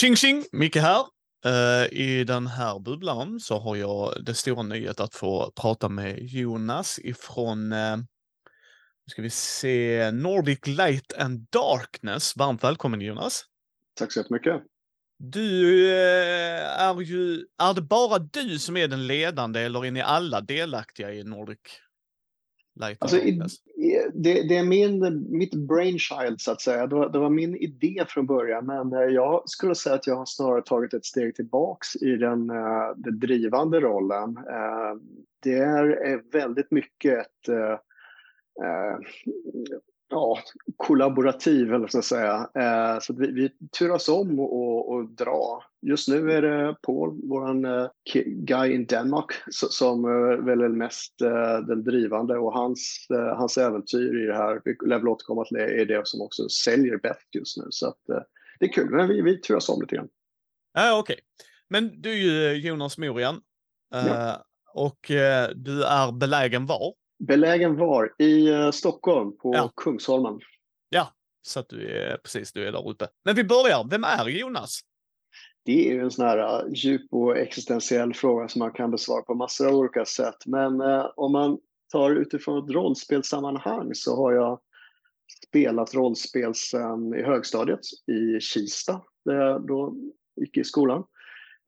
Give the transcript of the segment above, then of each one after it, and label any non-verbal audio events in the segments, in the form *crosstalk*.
Tjing tjing! Micke här. Uh, I den här bubblan så har jag det stora nöjet att få prata med Jonas ifrån, uh, nu ska vi se, Nordic Light and Darkness. Varmt välkommen Jonas! Tack så jättemycket! Du uh, är ju, är det bara du som är den ledande eller är ni alla delaktiga i Nordic Alltså, Eh, det, det, är min, mitt brainchild, så att säga. Det var, det var, min idé från början, men eh, jag skulle säga att jag har snarare tagit ett steg tillbaks i den, eh, den drivande rollen. Det är väldigt mycket ett ja, kollaborativ, eller så säga. Eh, så vi, vi turas om och, och dra. Just nu är det Paul, vår eh, guy in Denmark, som eh, väl är mest eh, den drivande och hans, hans äventyr i det här, vi lär väl återkomma till det, är det som också säljer bäst just nu. Så att, det är kul, men vi, vi turas om lite grann. Ja, Okej, okay. men du är ju Jonas Morian ja. och du är belägen var? Belägen var? I uh, Stockholm, på ja. Kungsholmen. Ja, så att du är precis, du är där ute. Men vi börjar, vem är Jonas? Det är ju en sån här uh, djup och existentiell fråga som man kan besvara på massor av olika sätt. Men uh, om man tar utifrån ett rollspelssammanhang så har jag spelat rollspel sedan i högstadiet i Kista, där jag då gick i skolan.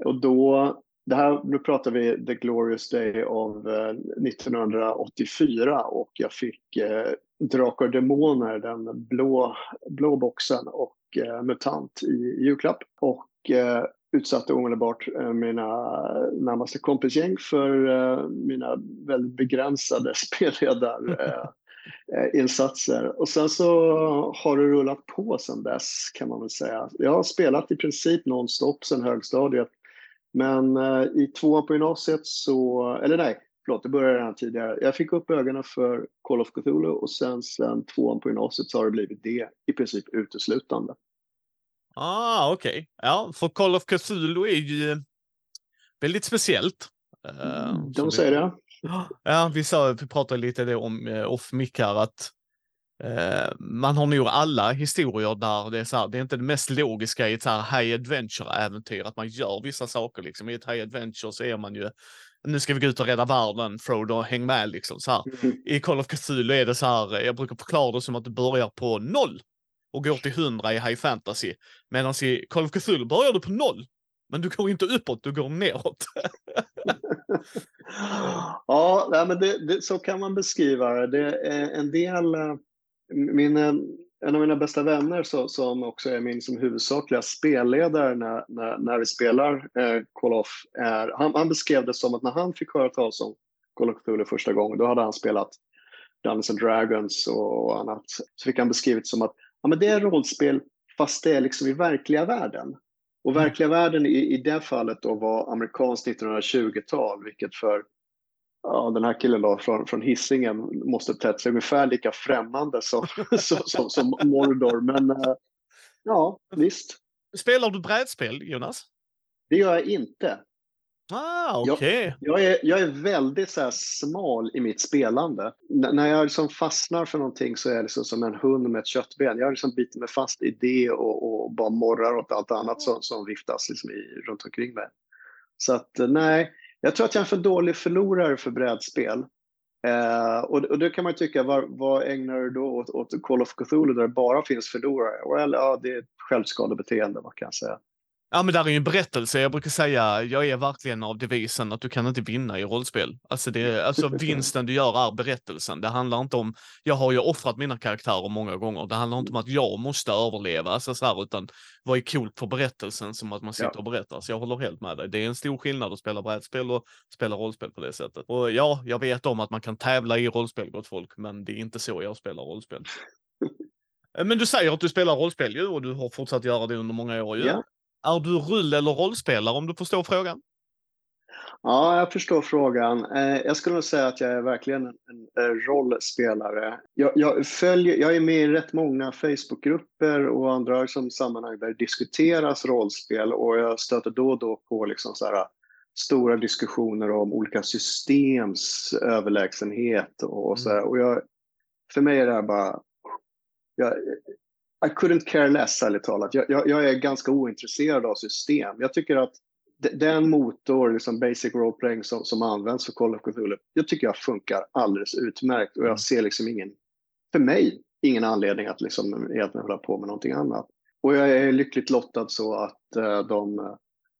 Och då det här, nu pratar vi The Glorious Day av eh, 1984 och jag fick eh, Drakar och Demoner, den blå, blå boxen och eh, MUTANT i julklapp. Och eh, utsatte omedelbart eh, mina närmaste kompisgäng för eh, mina väldigt begränsade *laughs* spelledarinsatser. Eh, eh och sen så har det rullat på sen dess kan man väl säga. Jag har spelat i princip nonstop sen högstadiet men eh, i tvåan på gymnasiet så, eller nej, förlåt, det började redan tidigare. Jag fick upp ögonen för Call of Cthulhu och sen, sen tvåan på gymnasiet så har det blivit det i princip uteslutande. Ah, okej. Okay. Ja, för Call of Cthulhu är ju väldigt speciellt. Uh, De säger det. Ja, vi, sa, vi pratade lite om uh, off mic här att Eh, man har nog alla historier där det är så här, det är inte det mest logiska i ett så här high adventure-äventyr, att man gör vissa saker liksom. I ett high adventure så är man ju, nu ska vi gå ut och rädda världen, Frodo, häng med liksom. Så här. Mm. I Call of Cthulhu är det så här, jag brukar förklara det som att du börjar på noll och går till hundra i high fantasy. Medan i Call of Cthulhu börjar du på noll, men du går inte uppåt, du går neråt. *laughs* ja, men det, det, så kan man beskriva det. det är en del eh, min, eh, en av mina bästa vänner så, som också är min som huvudsakliga spelledare när, när, när vi spelar eh, Call of, är, han, han, beskrev det som att när han fick höra talas om Call of Cthulhu första gången, då hade han spelat Dungeons and Dragons och annat. Så fick han beskrivet som att ja, men det är rollspel fast det är liksom i verkliga världen. Och mm. verkliga världen i, i det fallet då var amerikanskt 1920-tal, vilket för ja, den här killen då från, från Hisingen måste tett sig ungefär lika främmande som, *laughs* som, som, som Mordor. Men äh, ja, visst. Spelar du brädspel, Jonas? Det gör jag inte. Ah, okay. jag, jag, är, jag är väldigt så smal i mitt spelande. N när jag liksom fastnar för någonting så är jag liksom som en hund med ett köttben. Jag liksom biter mig fast i det och, och bara morrar åt allt annat som, som viftas liksom i, runt omkring mig. Så att nej, jag tror att jag är en för dålig förlorare för brädspel. Eh, och, och då kan man tycka, vad, vad ägnar du då åt, åt Call of Cthulhu där det bara finns förlorare? Well, ja, det är ett självskadebeteende, vad kan jag säga. Ja, men där är ju en berättelse. Jag brukar säga, jag är verkligen av devisen att du kan inte vinna i rollspel. Alltså, det, alltså *laughs* vinsten du gör är berättelsen. Det handlar inte om, jag har ju offrat mina karaktärer många gånger. Det handlar inte om att jag måste överleva, alltså så här, utan vad är coolt för berättelsen som att man sitter ja. och berättar. Så jag håller helt med dig. Det är en stor skillnad att spela brädspel och spela rollspel på det sättet. Och ja, jag vet om att man kan tävla i rollspel gott folk, men det är inte så jag spelar rollspel. *laughs* Men du säger att du spelar rollspel ju och du har fortsatt göra det under många år ju. Ja. Är du rull eller rollspelare om du förstår frågan? Ja, jag förstår frågan. Eh, jag skulle nog säga att jag är verkligen en rollspelare. Jag, jag, följer, jag är med i rätt många Facebookgrupper och andra som sammanhang där det diskuteras rollspel och jag stöter då och då på liksom så här, stora diskussioner om olika systems överlägsenhet och, så här. Och jag, för mig är det här bara... Jag, I couldn't care less, ärligt talat. Jag, jag, jag, är ganska ointresserad av system. Jag tycker att den motor, liksom basic role playing som, som används för Call of Cthulhu, jag tycker jag funkar alldeles utmärkt och jag mm. ser liksom ingen, för mig, ingen anledning att liksom egentligen hålla på med någonting annat. Och jag är lyckligt lottad så att uh, de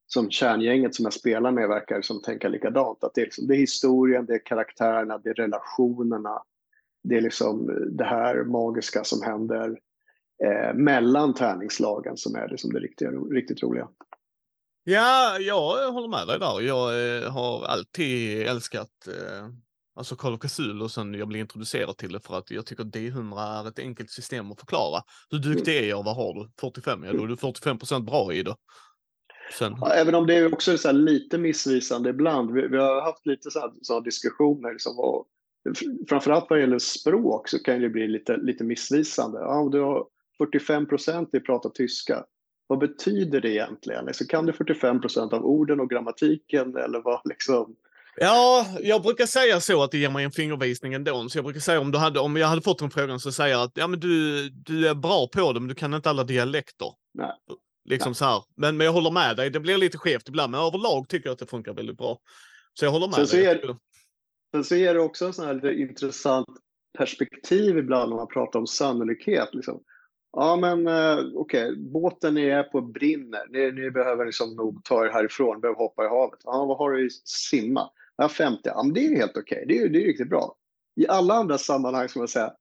som kärngänget som jag spelar med verkar som tänka likadant. Att det, är liksom, det är historien, det är karaktärerna, det är relationerna. Det är liksom det här magiska som händer eh, mellan tärningslagen som är liksom det riktiga, riktigt roliga. Ja, jag håller med dig där. Jag eh, har alltid älskat eh, alltså Call of Cthulhu sen jag blev introducerad till det för att jag tycker D100 är ett enkelt system att förklara. Hur duktig är jag? Vad har du? 45? Ja, då är du 45 bra i det. Sen... Ja, även om det är också så lite missvisande ibland. Vi, vi, har haft lite sådana diskussioner. Liksom, och, framförallt vad gäller språk så kan det bli lite, lite missvisande. Ja, du har 45 procent i prata tyska. Vad betyder det egentligen? Liksom, kan du 45 procent av orden och grammatiken eller vad liksom? Ja, jag brukar säga så att det ger mig en fingervisning ändå. Så jag brukar säga om, du hade, om jag hade fått en fråga så säger jag att ja, men du, du är bra på det, men du kan inte alla dialekter. Nej. Liksom Nej. så här. Men, men jag håller med dig, det blir lite skevt ibland, men överlag tycker jag att det funkar väldigt bra. Så jag håller med sen dig. Så sen så är det också en sån här lite intressant perspektiv ibland när man pratar om sannolikhet. Liksom. Ja, men eh, okej, okay. båten är på brinner. Ni, ni behöver liksom nog ta er härifrån, behöver hoppa i havet. Ja, vad har du i simma? Ja, 50. Ja, men det är helt okej. Okay. Det, är, det är riktigt bra. I alla andra sammanhang ska man säga,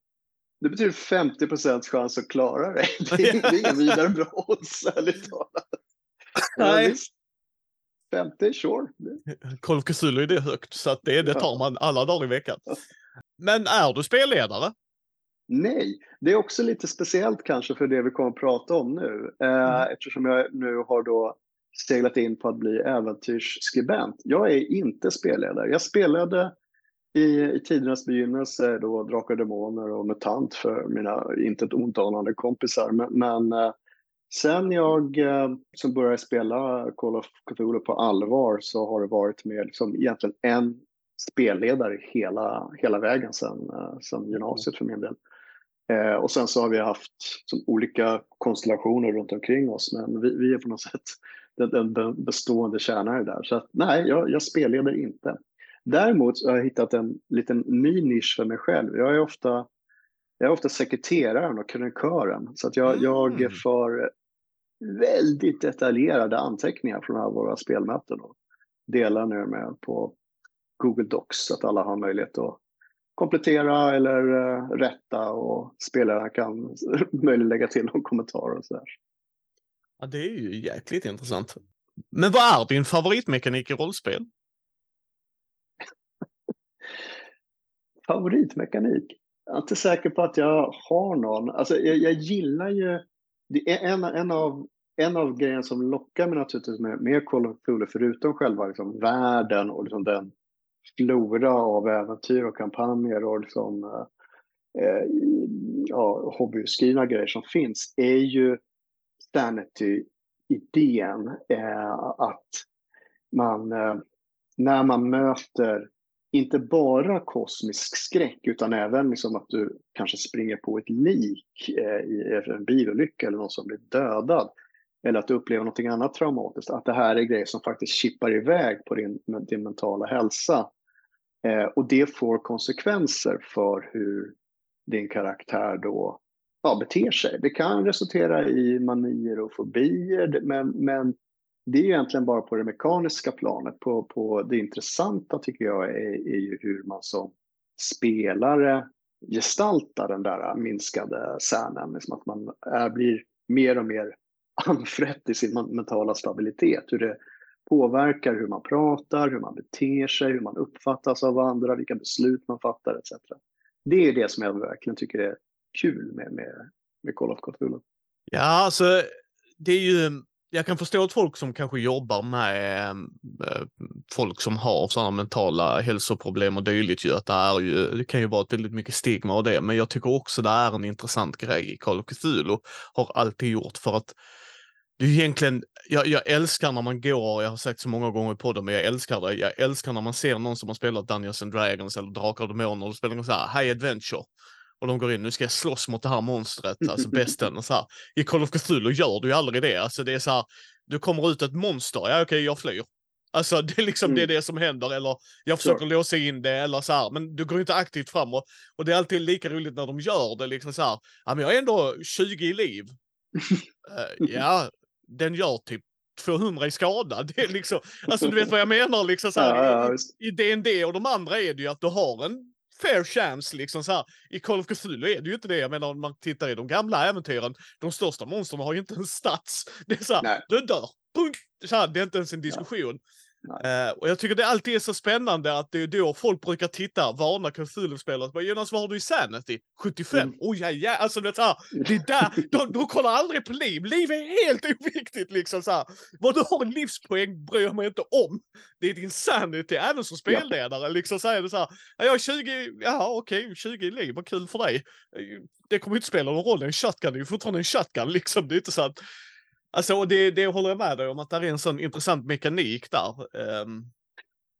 det betyder 50 procents chans att klara det. *laughs* Det är, det är ingen vidare bra odds, ärligt talat. Nej. 50, sure. Cthulhu är det högt, så det, det tar man alla dagar i veckan. Men är du spelledare? Nej, det är också lite speciellt kanske för det vi kommer att prata om nu. Eh, mm. Eftersom jag nu har då seglat in på att bli äventyrsskribent. Jag är inte spelledare. Jag spelade i, i tidernas begynnelse då Drakar och Demoner och MUTANT för mina inte ett ontanande kompisar. Men, men eh, sen jag eh, som började spela Call of Cthulhu på allvar så har det varit med liksom egentligen en spelledare hela, hela vägen sen, eh, sen gymnasiet för min del. Eh, och sen så har vi haft som, olika konstellationer runt omkring oss, men vi, vi är på något sätt den, den bestående kärnan där. Så att, nej, jag, jag spelleder inte. Däremot har jag hittat en liten ny nisch för mig själv. Jag är ofta, jag är ofta sekreteraren och krönikören, så att jag, mm. jag för väldigt detaljerade anteckningar från alla våra spelmöten och delar nu med på Google Docs så att alla har möjlighet att komplettera eller uh, rätta och spelaren kan *laughs* möjligen lägga till någon kommentar och sådär. Ja, det är ju jäkligt intressant. Men vad är din favoritmekanik i rollspel? *laughs* favoritmekanik? Jag är inte säker på att jag har någon. Alltså, jag, jag gillar ju... Det är en, en, av, en av grejerna som lockar mig naturligtvis med, med Call of Cthulhu, förutom själva liksom, världen och liksom den flora av äventyr och kampanjer och liksom, eh, eh, ja, hobbyskrivna grejer som finns, är ju Sanity-idén. Eh, att man, eh, när man möter inte bara kosmisk skräck utan även liksom att du kanske springer på ett lik eh, i en bilolycka eller någon som blir dödad. Eller att du upplever något annat traumatiskt. Att det här är grejer som faktiskt chippar iväg på din, din mentala hälsa. Eh, och det får konsekvenser för hur din karaktär då ja, beter sig. Det kan resultera i manier och fobier men, men det är egentligen bara på det mekaniska planet. På, på det intressanta tycker jag är, är ju hur man som spelare gestaltar den där minskade särnen. Liksom att man är, blir mer och mer anfrätt i sin mentala stabilitet. Hur det påverkar hur man pratar, hur man beter sig, hur man uppfattas av andra, vilka beslut man fattar etc. Det är det som jag verkligen tycker är kul med, med, med Call of Cthulhu. Ja, alltså det är ju jag kan förstå att folk som kanske jobbar med äh, folk som har sådana mentala hälsoproblem och dylikt ju att det, är ju, det kan ju vara väldigt mycket stigma och det, men jag tycker också det är en intressant grej i Call of Cthulhu, har alltid gjort för att det är egentligen, jag, jag älskar när man går, jag har sagt så många gånger i podden, men jag älskar det. Jag älskar när man ser någon som har spelat Dungeons and Dragons eller Drakar och Demoner och spelar så här, High Adventure. och de går in, nu ska jag slåss mot det här monstret, alltså *laughs* besten och så här. I Call of Cthulhu gör du ju aldrig det, alltså det är så här, du kommer ut ett monster, ja okej, okay, jag flyr. Alltså det är liksom mm. det, är det som händer, eller jag försöker sure. låsa in det, eller så här, men du går inte aktivt framåt. Och det är alltid lika roligt när de gör det, liksom så här, ja men jag är ändå 20 i liv. uh, *laughs* ja, den gör typ 200 i skada. *laughs* Det är liksom, alltså du vet vad jag menar liksom så här, ja, ja, I DND och de andra är det ju att du har en fair chance liksom så här. I Call of Cthulhu är det ju inte det. Jag menar om man tittar i de gamla äventyren, de största monstren har ju inte en stats. Det är så här, du dör. Punkt. Så här, det är inte ens en diskussion. Uh, och jag tycker det alltid är så spännande att det är då folk brukar titta, varna Cthulhu-spelare. Jonas, vad har du i Sanity? 75? Mm. Oh ja, ja, alltså det, här, det är där, *laughs* de, de kollar aldrig på liv. Liv är helt *laughs* oviktigt liksom så här. Vad du har i livspoäng bryr jag mig inte om. Det är din Sanity, även som spelledare. Ja. Liksom så är det så här, jag har 20, ja okej, okay, 20 i liv, vad kul för dig. Det kommer inte spela någon roll, en shotgun är ju fortfarande en shotgun liksom. Det är inte så att Alltså, det, det håller jag med dig om, att det är en sån intressant mekanik där. Um,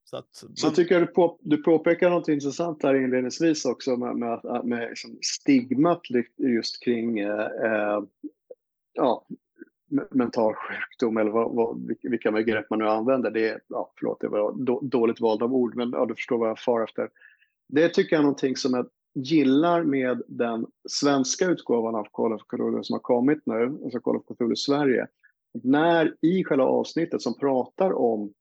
så att man... så tycker jag du, på, du påpekar något intressant här inledningsvis också med, med, med liksom stigmat just kring eh, eh, ja, mental sjukdom eller vad, vad, vilka begrepp man nu använder. Det är, ja, förlåt, det var dåligt vald av ord, men ja, du förstår vad jag far efter. Det tycker jag är någonting som är gillar med den svenska utgåvan av Call of Cthulhu som har kommit nu, alltså Call of Cthulhu Sverige, när i själva avsnittet som pratar om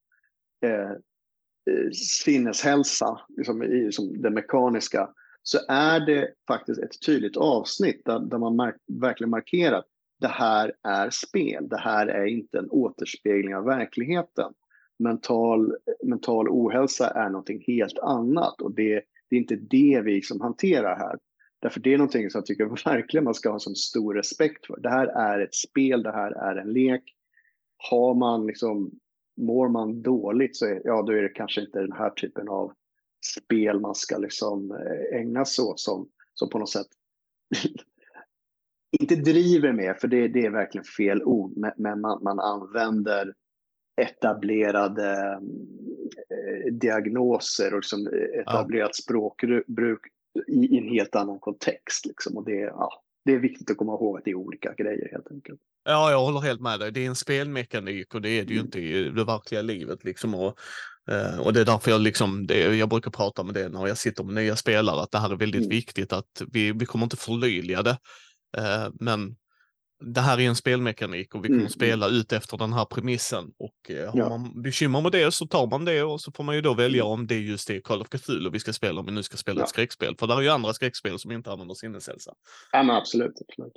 eh, eh sinneshälsa, liksom i som det mekaniska, så är det faktiskt ett tydligt avsnitt där, där man mark verkligen markerar att det här är spel, det här är inte en återspegling av verkligheten. Mental, mental ohälsa är någonting helt annat och det det är inte det vi liksom hanterar här. Därför det är någonting som jag tycker *laughs* verkligen man ska ha som stor respekt för. Det här är ett spel, det här är en lek. Har man liksom, mår man dåligt så är, ja, då är det kanske inte den här typen av spel man ska liksom eh, ägna sig åt som, som på något sätt *laughs* inte driver med, för det, det är verkligen fel ord, men man, man använder etablerade eh, diagnoser och liksom etablerat ja. språkbruk i, en helt annan kontext. Liksom. Och det, ja, det är viktigt att komma ihåg att det är olika grejer helt enkelt. Ja, jag håller helt med dig. Det är en spelmekanik och det är det ju mm. inte i det verkliga livet. Liksom. Och, eh, och det är därför jag, liksom, det, jag brukar prata med det när jag sitter med nya spelare, att det här är väldigt mm. viktigt att vi, vi kommer inte förlöjliga det. Eh, men det här är en spelmekanik och vi kommer mm. spela ut efter den här premissen. Och eh, har ja. man bekymmer med det så tar man det och så får man ju då välja mm. om det är just det Call of Cthulhu vi ska spela om vi nu ska spela ja. ett skräckspel. För det är ju andra skräckspel som inte använder sinneshälsa. Ja men absolut, absolut.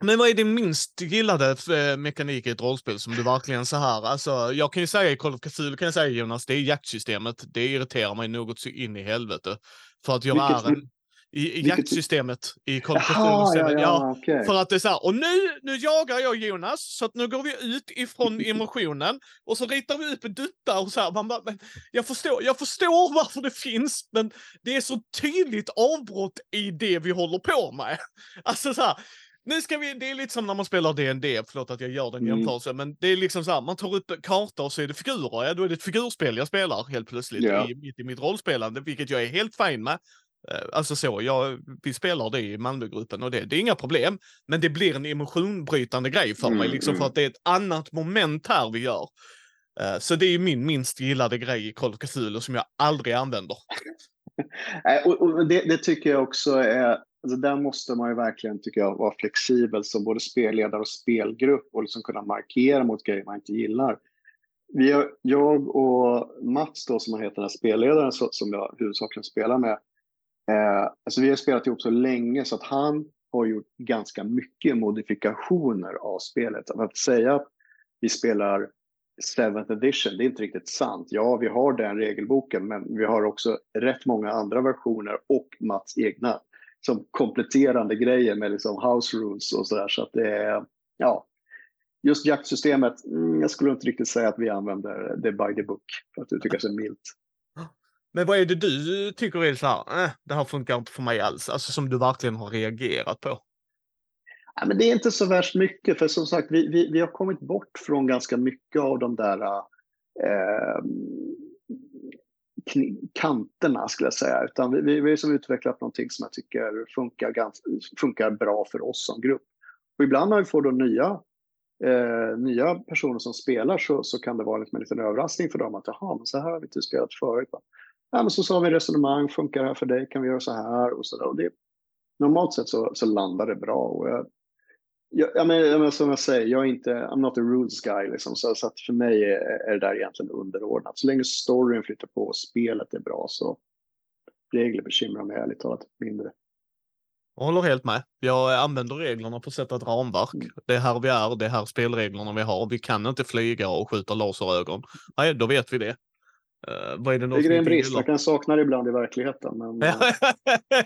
Men vad är din minst gillade eh, mekanik i ett rollspel som du verkligen så här, alltså jag kan ju säga i Call of Cthulhu kan jag säga Jonas, det är jaktsystemet. Det irriterar mig något så in i helvete. För att jag Vilket, är en i, i jaktsystemet i Cthulhu. Ja, ja, ja, okay. För att det är så här, och nu, nu jagar jag Jonas, så nu går vi ut ifrån *laughs* emotionen och så ritar vi upp duttar och så här. Man bara, men jag, förstår, jag förstår varför det finns, men det är så tydligt avbrott i det vi håller på med. *laughs* Alltså så här, nu ska vi, det är lite som när man spelar D&D, förlåt att jag gör den mm. jämförelsen, men det är liksom så här, man tar upp karta och så är det figurer, ja då är det ett figurspel jag spelar helt plötsligt yeah. i, mitt i mitt rollspelande, vilket jag är helt fine med. Eh, alltså så, jag, vi spelar det i Malmögruppen och det, det är inga problem. Men det blir en emotionbrytande grej för mm, mig, liksom för mm. att det är ett annat moment här vi gör. Uh, så det är min minst gillade grej i Call of Cthulhu som jag aldrig använder. *laughs* och, och det, det, tycker jag också är, alltså där måste man ju verkligen, tycker jag, vara flexibel som både spelledare och spelgrupp och liksom kunna markera mot grejer man inte gillar. Vi har, jag och Mats då, som heter den här spelledaren som jag huvudsakligen spelar med, Eh, alltså vi har spelat ihop så länge så att han har gjort ganska mycket modifikationer av spelet. Att säga att vi spelar 7th edition, det är inte riktigt sant. Ja, vi har den regelboken, men vi har också rätt många andra versioner och Mats egna som kompletterande grejer med liksom house rules och sådär. Så att det är, ja, just jaktsystemet, mm, jag skulle inte riktigt säga att vi använder det by the book, för att uttrycka sig milt. Men vad är det du tycker är så här, eh, det här funkar inte för mig alls, alltså som du verkligen har reagerat på? Ja, men det är inte så värst mycket, för som sagt, vi, vi, vi har kommit bort från ganska mycket av de där eh, kanterna skulle jag säga. Utan vi, vi, vi har som utvecklat någonting som jag tycker funkar, ganska, funkar bra för oss som grupp. Och ibland när vi får då nya, eh, nya personer som spelar så, så kan det vara liksom en liten överraskning för dem att jaha, men så här har vi inte spelat förut. Ja, men så sa vi resonemang, funkar det här för dig? Kan vi göra så här? Och så där. Och det, normalt sett så, så landar det bra. Och jag, jag, jag, men, som jag säger, jag är inte, I'm not a rules guy. Liksom, så, så för mig är, är det där egentligen underordnat. Så länge storyn flyttar på och spelet är bra så regler bekymrar mig ärligt talat mindre. Jag håller helt med. Jag använder reglerna för att sätta ett ramverk. Mm. Det är här vi är, det är här spelreglerna vi har. Vi kan inte flyga och skjuta laserögon. Nej, då vet vi det. Uh, vad är det, det är en brist, jag kan sakna det ibland i verkligheten. Men,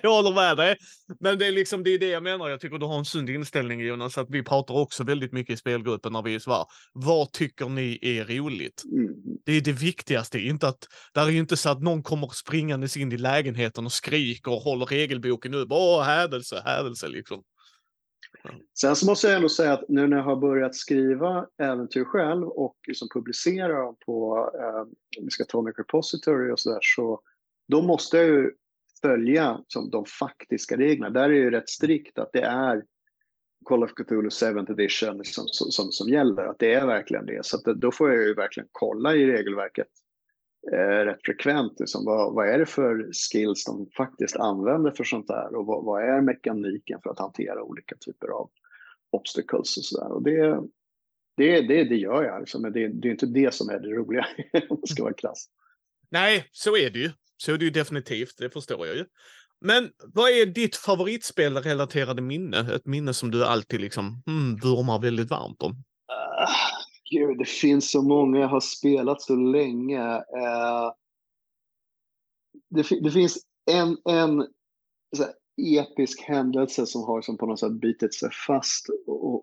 jag håller med dig. Men det är liksom det, är det jag menar. Jag tycker du har en sund inställning Jonas, att vi pratar också väldigt mycket i spelgruppen när vi är svär. Vad tycker ni är roligt? Mm. Det är det viktigaste, inte att där är ju inte så att någon kommer springandes in i lägenheten och skriker och håller regelboken upp. Åh, hädelse, hädelse liksom. Sen så måste jag ändå säga att nu när jag har börjat skriva äventyr själv och liksom publicera dem på eh, Miskatonic Repository och sådär, så då måste jag ju följa som de faktiska reglerna. Där är det ju rätt strikt att det är Call of Cthulhu 7th edition som, som, som gäller, att det är verkligen det. Så att då får jag ju verkligen kolla i regelverket eh, rätt frekvent. Liksom, vad, vad, är det för skills de faktiskt använder för sånt där och vad, vad är mekaniken för att hantera olika typer av obstacles och sådär. Och det, det, det, det gör jag, liksom, men det, det är inte det som är det roliga *laughs* om det ska vara klass. Nej, så är det ju. Så är det ju definitivt, det förstår jag ju. Men vad är ditt favoritspelrelaterade minne? Ett minne som du alltid liksom mm, vurmar väldigt varmt om? Uh, Gud, det finns så många. Jag har spelat så länge. Eh, det, det, finns en, en här, episk händelse som har som på något sätt bitit sig fast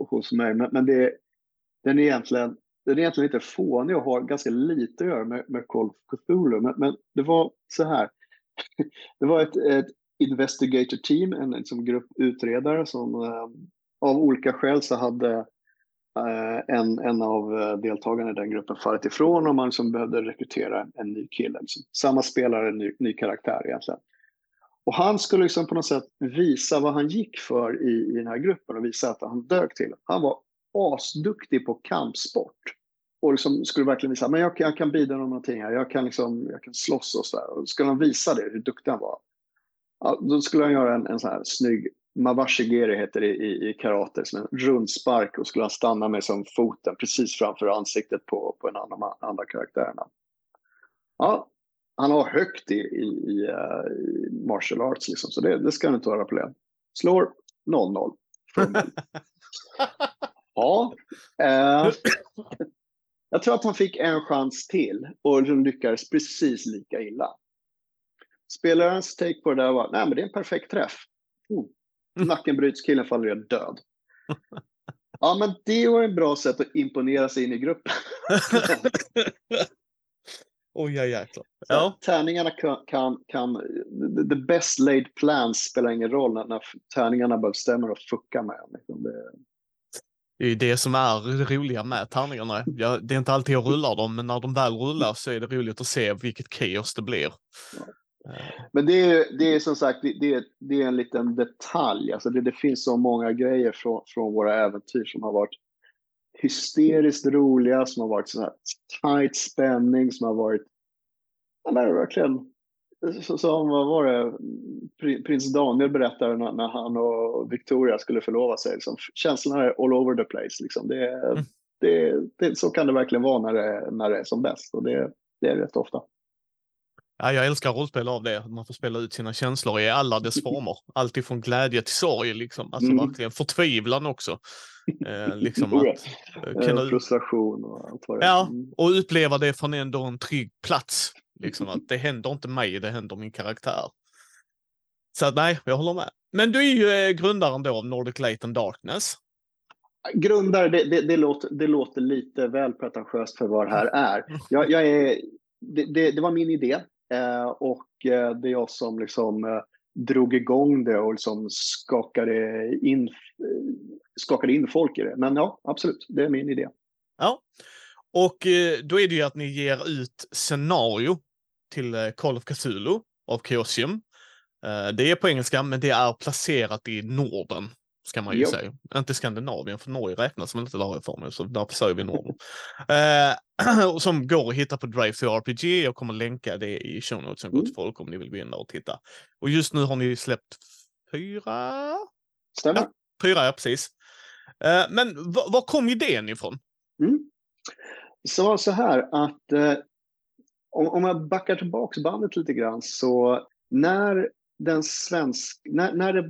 hos mig. Men, men det, den, är egentligen, den är egentligen lite fånig och har ganska lite att göra med, med Call of Cthulhu. Men, men det var så här. *laughs* Det var ett, ett investigator team, en liksom, grupp utredare som uh, av olika skäl så hade Eh, en, en av eh, deltagarna i den gruppen fallit ifrån och man liksom behövde rekrytera en ny kille. Liksom. Samma spelare, en ny, ny karaktär egentligen. Och han skulle liksom på något sätt visa vad han gick för i, i den här gruppen och visa att han dög till. Han var asduktig på kampsport. Och liksom skulle verkligen visa, men jag, jag kan bidra med någonting här, jag kan, liksom, jag kan slåss och sådär. Och skulle han visa det, hur duktig han var, ja, då skulle han göra en, en sån här snygg Mawashigiri heter det i, i karate, som en rundspark och skulle han stanna med som foten precis framför ansiktet på, på en de andra karaktärerna. Ja, han har högt i, i, i, i martial arts, liksom, så det, det ska inte vara problem. Slår 0-0. *laughs* ja. Uh, jag tror att han fick en chans till och lyckades precis lika illa. Spelarens take på det där var, nej men det är en perfekt träff. Mm. *laughs* Nacken bryts, killen faller jag död. Ja, men det var en bra sätt att imponera sig in i gruppen. *laughs* Oj, oh, jäklar. Ja. Tärningarna kan, kan, kan, the best laid plans spelar ingen roll när, när tärningarna bara stämmer och fuckar med liksom det... det är det som är det roliga med tärningarna. Ja, det är inte alltid jag rullar dem, men när de väl rullar så är det roligt att se vilket kaos det blir. Ja. Men det är, det är som sagt det är, det är en liten detalj. Alltså det, det finns så många grejer från, från våra äventyr som har varit hysteriskt roliga, som har varit sån här tight spänning, som har varit ja, men verkligen som vad var det, prins Daniel berättade när, när, han och Victoria skulle förlova sig. Liksom, känslorna är all over the place. Liksom. Det, mm. det, det, så kan det verkligen vara när det, när det är som bäst och det, det är rätt ofta. Ja, jag älskar rollspel av det. Man får spela ut sina känslor i alla dess former. *laughs* Allt från glädje till sorg, liksom. Alltså mm. verkligen förtvivlan också. Eh, liksom *laughs* att, eh, kunna... Frustration och allt vad det är. Ja, mm. och uppleva det från ändå en trygg plats. Liksom att *laughs* det händer inte mig, det händer min karaktär. Så att, nej, jag håller med. Men du är ju eh, grundaren då av Nordic Light and Darkness. Grundare, det, det, det, låter, det låter lite väl pretentiöst för vad det här är. Jag, jag är det, det, det, var min idé. Eh, och eh, det är jag som liksom eh, drog igång det och liksom skakade in, skakade in folk i det. Men ja, absolut, det är min idé. Ja, och då är det ju att ni ger ut scenario till Call of Cthulhu av Chaosium. Det är på engelska, men det är placerat i Norden, ska man ju jo. säga. Inte Skandinavien, för Norge räknas väl inte där för mig, så därför säger vi Norden. *laughs* eh, *clears throat* som går att hitta på Drive to RPG. Jag kommer länka det i show notesen mm. till folk om ni vill gå in där och titta. Och just nu har ni släppt fyra? Stämmer. Ja, fyra, ja precis. Eh, men var kom idén ifrån? Mm. Så, så här att eh, om, om jag backar tillbaks bandet lite grann så när den svensk, när, när det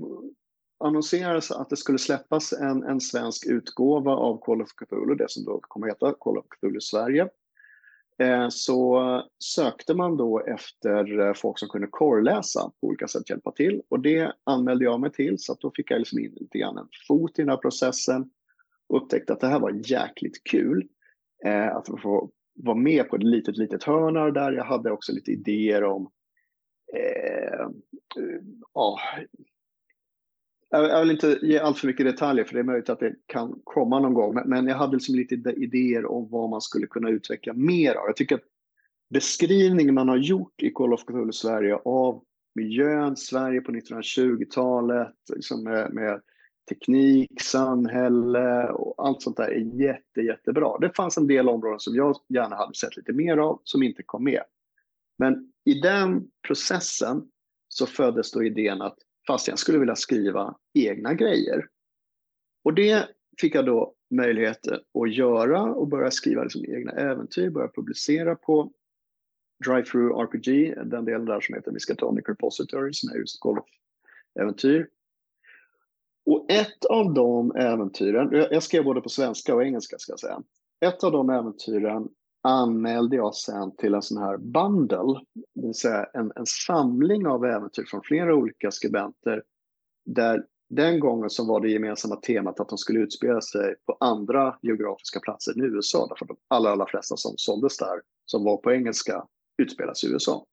annonserades att det skulle släppas en, en svensk utgåva av Call of Cthulhu, det som då kommer att heta Call of Cthulhu Sverige, eh, så sökte man då efter eh, folk som kunde korrläsa på olika sätt hjälpa till och det anmälde jag mig till så att då fick jag liksom in lite grann en fot i den här processen och upptäckte att det här var jäkligt kul. Eh, att få vara med på ett litet, litet hörn där. Jag hade också lite idéer om eh, ja, jag vill inte ge allt för mycket detaljer för det är möjligt att det kan komma någon gång. Men jag hade liksom lite idéer om vad man skulle kunna utveckla mer av. Jag tycker att beskrivningen man har gjort i Call of Cthulhu Sverige av miljön, Sverige på 1920-talet, liksom med, med, teknik, samhälle och allt sånt där är jätte, jättebra. Det fanns en del områden som jag gärna hade sett lite mer av som inte kom med. Men i den processen så föddes då idén att fast jag skulle vilja skriva egna grejer. Och det fick jag då möjlighet att göra och börja skriva liksom egna äventyr, börja publicera på Drive-Through RPG, den delen där som heter Miskatonic Repository som är just golfäventyr. Och ett av de äventyren, jag skrev både på svenska och engelska ska jag säga. Ett av de äventyren anmälde jag sen till en sån här bundle, det vill säga en, en samling av äventyr från flera olika skribenter där den gången så var det gemensamma temat att de skulle utspela sig på andra geografiska platser än USA, därför att de allra, allra flesta som såldes där, som var på engelska, utspelas i USA.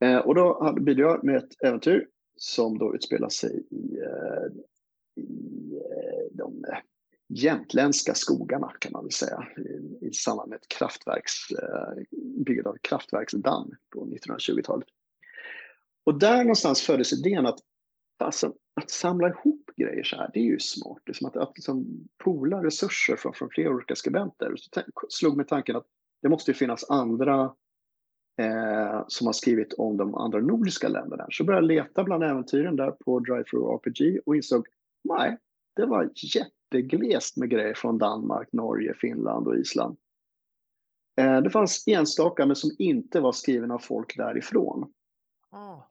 Eh, och då bidrog jag med ett äventyr som då utspelar sig i, eh, i eh, de jämtländska skogarna kan man väl säga i, i samband med ett kraftverks, eh, bygget av ett kraftverksdamm på 1920-talet. Och där någonstans föddes idén att alltså, att samla ihop grejer så här, det är ju smart. Det är som att, att liksom poola resurser från, från flera olika skribenter. Så slog mig tanken att det måste finnas andra eh, som har skrivit om de andra nordiska länderna. Så började jag leta bland äventyren där på Drive Through RPG och insåg nej, det var jätte jätteglest med grejer från Danmark, Norge, Finland och Island. Eh, det fanns enstaka men som inte var skrivna av folk därifrån. Ah.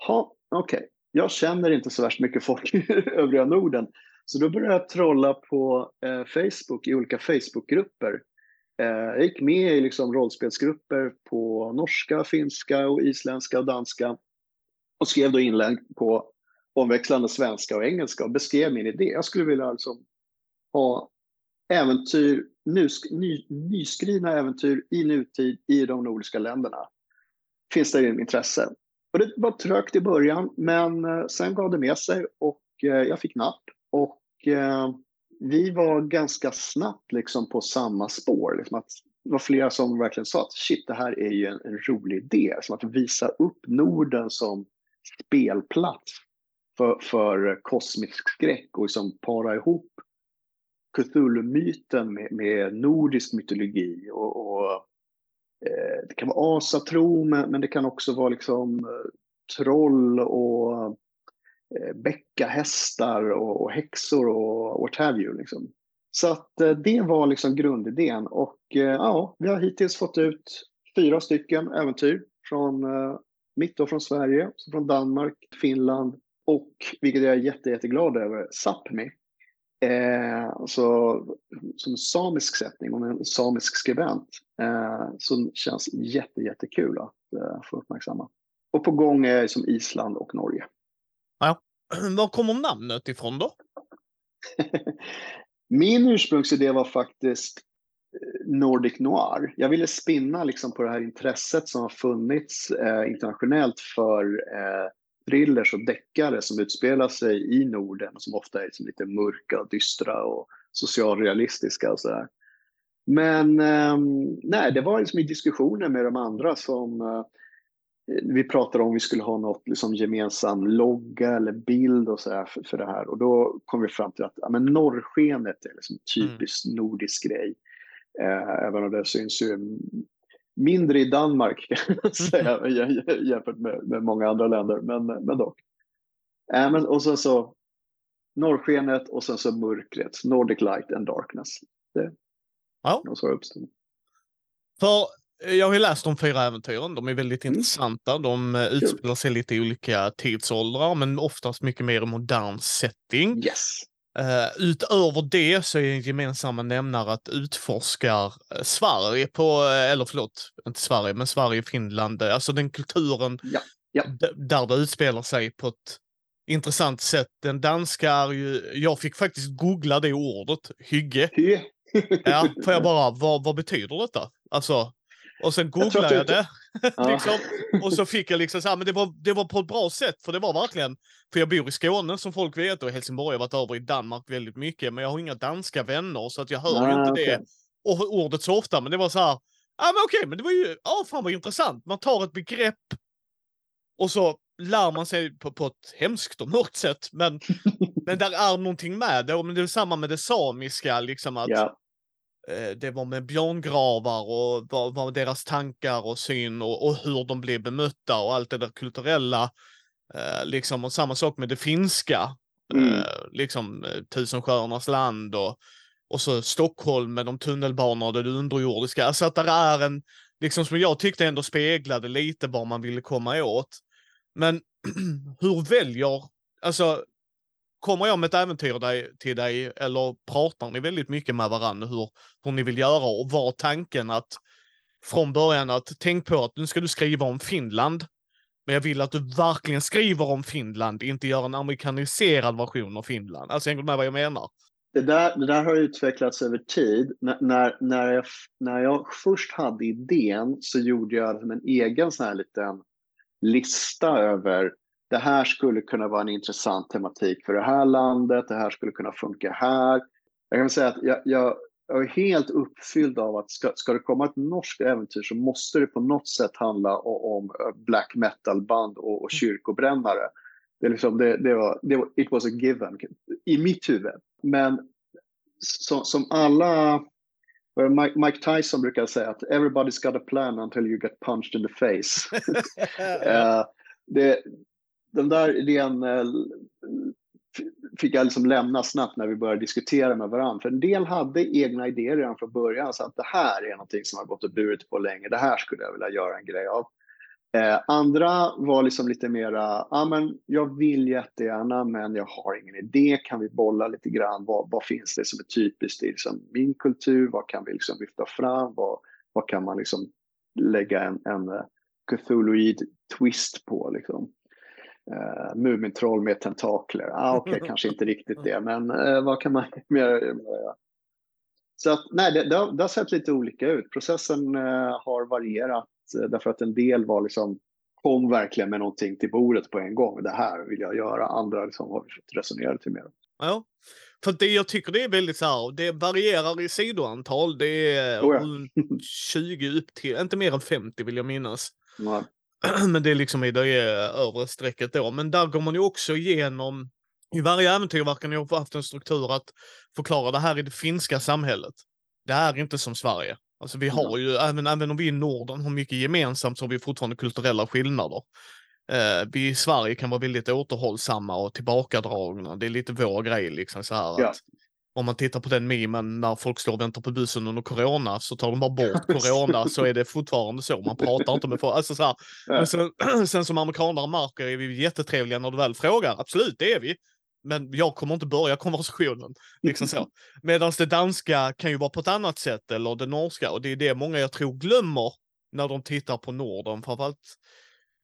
Okej, okay. jag känner inte så värst mycket folk *laughs* i övriga Norden. Så då började jag trolla på eh, Facebook i olika Facebookgrupper. Eh, jag gick med i liksom rollspelsgrupper på norska, finska, och isländska och danska och skrev då inlägg på omväxlande svenska och engelska och beskrev min idé. Jag skulle vilja alltså ha äventyr, nysk, ny, nyskrivna äventyr i nutid i de nordiska länderna. Finns det intresse? Och det var trögt i början, men eh, sen gav det med sig och eh, jag fick napp. Och eh, vi var ganska snabbt liksom på samma spår. Liksom att det var flera som verkligen sa att shit, det här är ju en, en rolig idé. Som att visa upp Norden som spelplats för, för kosmisk skräck och liksom para ihop Cthulhu-myten med, med, nordisk mytologi. Och, och eh, det kan vara asatro, men, men, det kan också vara liksom eh, troll och eh, bäckahästar och, och häxor och what have you. Liksom. Så att eh, det var liksom grundidén och eh, ja, vi har hittills fått ut fyra stycken äventyr från eh, mitt och från Sverige, från Danmark, Finland och, vilket jag är jätte, jätteglad över, Sápmi Eh, alltså, som samisk sättning, om en samisk skribent, eh, så känns jätte, jättekul att eh, få uppmärksamma. Och på gång är som Island och Norge. Ja. *clears throat* Var kommer namnet ifrån då? *laughs* Min ursprungsidé var faktiskt eh, Nordic Noir. Jag ville spinna liksom på det här intresset som har funnits eh, internationellt för eh, thrillers och deckare som utspelar sig i Norden som ofta är liksom lite mörka och dystra och socialrealistiska och sådär. Men eh, nej, det var liksom i diskussioner med de andra som eh, vi pratade om vi skulle ha något liksom gemensam logga eller bild och så för, för det här och då kom vi fram till att ja, men norrskenet är liksom typiskt mm. nordisk grej. Eh, även om det syns ju mindre i Danmark kan jag säga *laughs* jämfört med, med många andra länder, men, men dock. Eh, men, och sen så norrskenet och sen så mörkret, Nordic light and darkness. Det, ja. Så uppstod. För eh, jag har ju läst de fyra äventyren. De är väldigt mm. intressanta. De uh, utspelar sig lite i olika tidsåldrar, men oftast mycket mer i modern setting. Yes. Uh, utöver det så är en gemensamma nämnare att utforskar uh, Sverige på, eller förlåt, inte Sverige, men Sverige, Finland, alltså den kulturen ja. Ja. där det utspelar sig på ett intressant sätt. Den danska är ju, jag fick faktiskt googla det ordet, hygge. Hy. ja, för jag *laughs* bara, vad, vad betyder detta? Alltså, och sen googlade jag, det. *laughs* liksom, och så fick jag liksom så här, men det var, det var på ett bra sätt, för det var verkligen, för jag bor i Skåne som folk vet och Helsingborg har varit över i Danmark väldigt mycket, men jag har inga danska vänner så att jag hör ju inte okay. det och ordet så ofta, men det var så här, ja men okej, men det var ju, ja fan vad intressant, man tar ett begrepp och så lär man sig på, på ett hemskt och mörkt sätt, men, *laughs* men där är någonting med det. Och det är samma med det samiska, liksom att yeah. Eh, det var med björngravar och vad, vad deras tankar och syn och, och, hur de blev bemötta och allt det där kulturella. Eh, liksom, och samma sak med det finska, mm. eh, liksom eh, Tusensjöarnas land och, och så Stockholm med de tunnelbanor och det underjordiska. Alltså att det är en, liksom som jag tyckte ändå speglade lite vad man ville komma åt. Men *clears throat* hur väljer, alltså kommer jag med ett äventyr dig, till dig eller pratar ni väldigt mycket med varandra hur, hur ni vill göra och var tanken att från början att tänk på att nu ska du skriva om Finland. Men jag vill att du verkligen skriver om Finland, inte gör en amerikaniserad version av Finland. Alltså hänger du med vad jag menar? Det där, det där har utvecklats över tid. N när, när, jag, när jag först hade idén så gjorde jag en egen sån här liten lista över det här skulle kunna vara en intressant tematik för det här landet, det här skulle kunna funka här. Jag kan säga att jag, jag, jag är helt uppfylld av att ska, ska det komma ett norskt äventyr så måste det på något sätt handla om, om black metal-band och, och kyrkobrännare. Det, är liksom, det, det, var, det var, it was a given i mitt huvud. Men som, som alla Mike Tyson brukar säga att everybody's got a plan until you get punched in the face. *laughs* uh, *laughs* det, den där idén eh, fick jag liksom lämna snabbt när vi började diskutera med varandra. För en del hade egna idéer redan från början. Så att det här är någonting som har gått och burit på länge. Det här skulle jag vilja göra en grej av. Eh, andra var liksom lite mera, ah, men jag vill jättegärna men jag har ingen idé. Kan vi bolla lite grann? Vad, vad finns det som är typiskt i liksom min kultur? Vad kan vi liksom lyfta fram? Vad, vad kan man liksom lägga en, en eh, Cthulhuid twist på? Liksom? Uh, Mumintroll med tentakler? Ah, Okej, okay, *laughs* kanske inte riktigt det, men uh, vad kan man *laughs* mer göra? Så att, nej, det, det, har, det har sett lite olika ut. Processen uh, har varierat Eh, därför att en del var liksom, kom verkligen med någonting till bordet på en gång. Det här vill jag göra. Andra liksom har vi resonera lite mer. Ja, för det jag tycker det är väldigt så här, det varierar i sidoantal. Det är oh ja. runt *laughs* 20 upp till, inte mer än 50 vill jag minnas. Nej. *clears throat* Men det är liksom i det övre strecket då. Men där går man ju också igenom, i varje äventyr verkar ni ha haft en struktur att förklara det här i det finska samhället. Det är inte som Sverige. Alltså vi har ju, även, även om vi i Norden har mycket gemensamt så har vi fortfarande kulturella skillnader. Eh, vi i Sverige kan vara väldigt återhållsamma och tillbakadragna. Det är lite vår grej liksom så här. Ja. Att, om man tittar på den memen när folk står och väntar på bussen under corona så tar de bara bort *laughs* corona så är det fortfarande så. Man pratar inte med folk. Alltså så här. Men sen, *clears throat* sen som amerikanare märker är vi jättetrevliga när du väl frågar. Absolut, det är vi men jag kommer inte börja konversationen. *laughs* Liksom så. Medan det danska kan ju vara på ett annat sätt, eller det norska, och det är det många jag tror glömmer när de tittar på Norden, framförallt